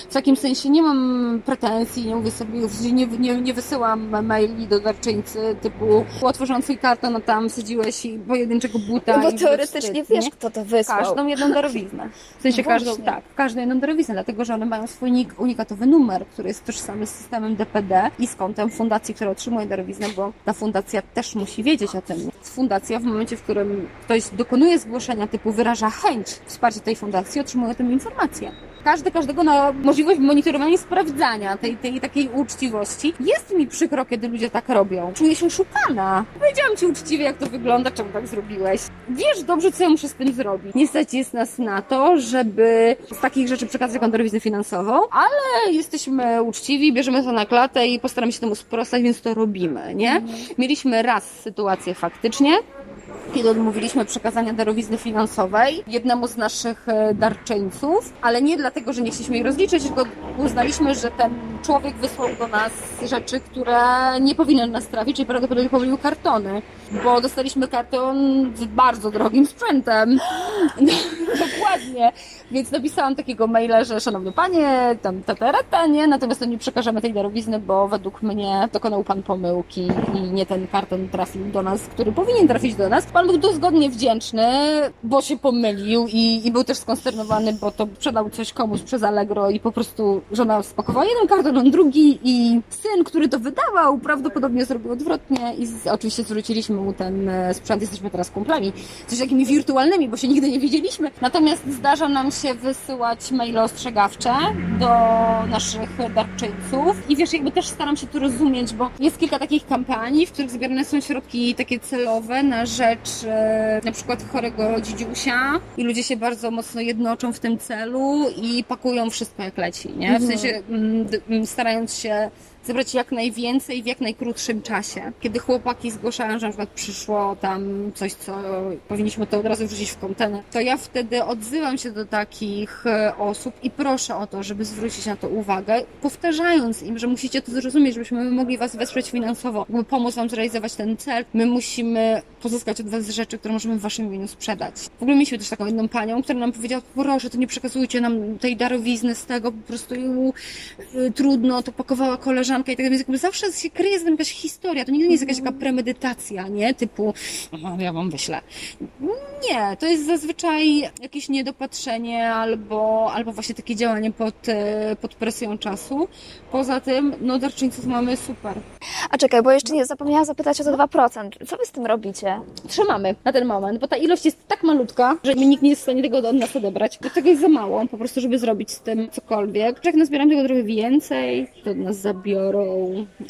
W takim sensie nie mam pretensji, nie mówię sobie, nie, nie, nie wysyłam maili do darczyńcy typu otworzyłam swój karton, a tam wsadziłeś i pojedynczego buta No bo teoretycznie wstyd, wiesz, nie? kto to wysłał. Każdą jedną darowiznę. W sensie No każdą, tak, każdą jedną darowiznę, dlatego że one mają swój unik- unikatowy numer, który jest tożsamy z systemem DPD i z kontem fundacji, która otrzymuje darowiznę, bo ta fundacja też musi wiedzieć o tym. Fundacja w momencie, w którym ktoś dokonuje zgłoszenia typu wyraża chęć wsparcia tej fundacji, otrzymuje tę informację. Każdy każdego na możliwość monitorowania i sprawdzania tej, tej takiej uczciwości. Jest mi przykro, kiedy ludzie tak robią. Czuję się oszukana. Powiedziałam ci uczciwie, jak to wygląda, czemu tak zrobiłeś. Wiesz dobrze, co ja muszę z tym zrobić. Niestety jest nas na to, żeby z takich rzeczy przekazać taką darowiznę finansową, ale jesteśmy uczciwi, bierzemy to na klatę i postaramy się temu sprostać, więc to robimy, nie? Mieliśmy raz sytuację faktycznie, kiedy odmówiliśmy przekazania darowizny finansowej jednemu z naszych e, darczyńców, ale nie dlatego, że nie chcieliśmy jej rozliczyć, tylko uznaliśmy, że ten człowiek wysłał do nas rzeczy, które nie powinien nas trafić, czyli prawdopodobnie pomylił kartony, bo dostaliśmy karton z bardzo drogim sprzętem. Dokładnie. Więc napisałam takiego maila, że szanowny panie, tam tatarata, nie, natomiast to nie przekażemy tej darowizny, bo według mnie dokonał pan pomyłki i nie ten karton trafił do nas, który powinien trafić do nas. Pan był dozgodnie wdzięczny, bo się pomylił i, i był też skonsternowany, bo to sprzedał coś komuś przez Allegro i po prostu żona spakowała jeden karton, on drugi i syn, który to wydawał, prawdopodobnie zrobił odwrotnie i z, oczywiście zwróciliśmy mu ten e, sprzęt, jesteśmy teraz kumplami, coś takimi wirtualnymi, bo się nigdy nie widzieliśmy. Natomiast zdarza nam się wysyłać maile ostrzegawcze do naszych darczyńców i wiesz, jakby też staram się to rozumieć, bo jest kilka takich kampanii, w których zbierane są środki takie celowe na rzecz e, na przykład chorego dzidziusia. I ludzie się bardzo mocno jednoczą w tym celu i pakują wszystko jak leci, nie? W sensie mm, mm, starając się zebrać jak najwięcej w jak najkrótszym czasie. Kiedy chłopaki zgłaszają, że na przykład przyszło tam coś, co powinniśmy to od razu wrzucić w kontener, to ja wtedy odzywam się do takich e, osób i proszę o to, żeby zwrócić na to uwagę, powtarzając im, że musicie to zrozumieć, żebyśmy mogli Was wesprzeć finansowo, by pomóc Wam zrealizować ten cel. My musimy pozyskać od Was rzeczy, które możemy w Waszym imieniu sprzedać. W ogóle mieliśmy też taką jedną panią, która nam powiedziała, proszę, to nie przekazujcie nam tej darowizny z tego, po prostu ją, y, trudno, to pakowała koleżanka koleżanka i tak dalej. Jakby zawsze się kryje z tym jakaś historia. To nigdy nie jest jakaś taka premedytacja, nie? Typu, ja wam wyślę. Nie, to jest zazwyczaj jakieś niedopatrzenie albo, albo właśnie takie działanie pod, e, pod presją czasu. Poza tym, no darczyńców mamy super. A czekaj, bo jeszcze nie zapomniałam zapytać o te 2%. Co wy z tym robicie? Trzymamy na ten moment, bo ta ilość jest tak malutka, że nikt nie jest w stanie tego od nas odebrać. Bo tego jest za mało, po prostu, żeby zrobić z tym cokolwiek. Jak nazbieram tego trochę więcej, to od nas zabiorą.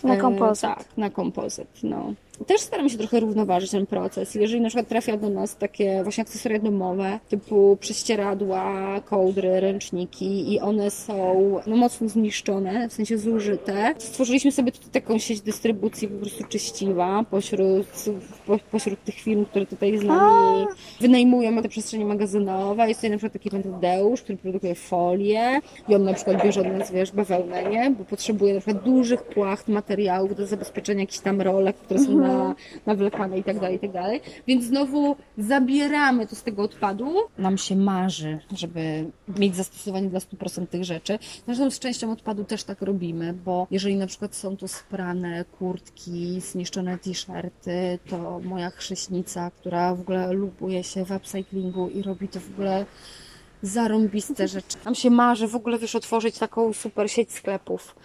Na e, kompozyt. tak, na kompozyt, no. Też staramy się trochę równoważyć ten proces. Jeżeli na przykład trafia do nas takie właśnie akcesoria domowe, typu prześcieradła, kołdry, ręczniki i one są no, mocno zniszczone, w sensie zużyte, stworzyliśmy sobie tutaj taką sieć dystrybucji po prostu czyściwa pośród, po, pośród tych firm, które tutaj z nami wynajmują te przestrzenie magazynowe. Jest tutaj na przykład taki pan Tadeusz, który produkuje folię i on na przykład bierze od nas, wiesz, bawełnę, nie? Bo potrzebuje na przykład dużych płacht materiałów do zabezpieczenia jakichś tam rolek, które są na, nawlekane i tak dalej, i tak dalej. Więc znowu zabieramy to z tego odpadu. Nam się marzy, żeby mieć zastosowanie dla 100% tych rzeczy. Zresztą z częścią odpadu też tak robimy, bo jeżeli na przykład są to sprane kurtki, zniszczone t-shirty, to moja chrześnica, która w ogóle lubuje się w upcyclingu i robi to w ogóle zarąbiste rzeczy. Nam się marzy w ogóle, wiesz, otworzyć taką super sieć sklepów.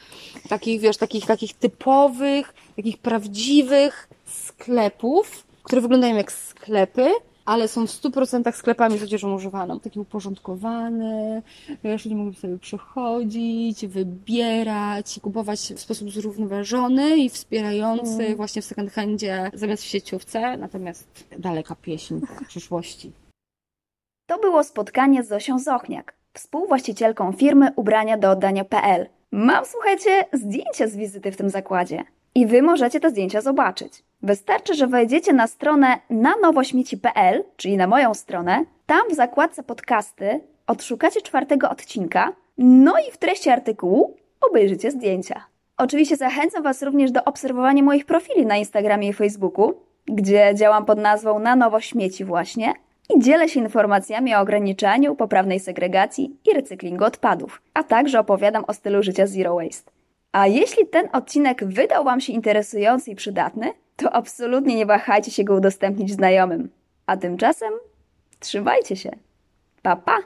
Takich, wiesz, takich, takich typowych, takich prawdziwych sklepów, które wyglądają jak sklepy, ale są w 100% sklepami z odzieżą używaną. Taki uporządkowany, wiesz, ludzie mogą sobie przychodzić, wybierać, kupować w sposób zrównoważony i wspierający właśnie w second handzie zamiast w sieciówce. Natomiast daleka pieśń przyszłości. To było spotkanie z Zosią Zochniak, współwłaścicielką firmy ubrania do oddania.pl. Mam, słuchajcie, zdjęcia z wizyty w tym zakładzie. I wy możecie te zdjęcia zobaczyć. Wystarczy, że wejdziecie na stronę na nowośmieci.pl, czyli na moją stronę. Tam w zakładce podcasty odszukacie czwartego odcinka, no i w treści artykułu obejrzycie zdjęcia. Oczywiście zachęcam Was również do obserwowania moich profili na Instagramie i Facebooku, gdzie działam pod nazwą Na Nowo Śmieci właśnie i dzielę się informacjami o ograniczaniu, poprawnej segregacji i recyklingu odpadów, a także opowiadam o stylu życia zero waste. A jeśli ten odcinek wydał Wam się interesujący i przydatny, to absolutnie nie wahajcie się go udostępnić znajomym. A tymczasem trzymajcie się. Pa pa!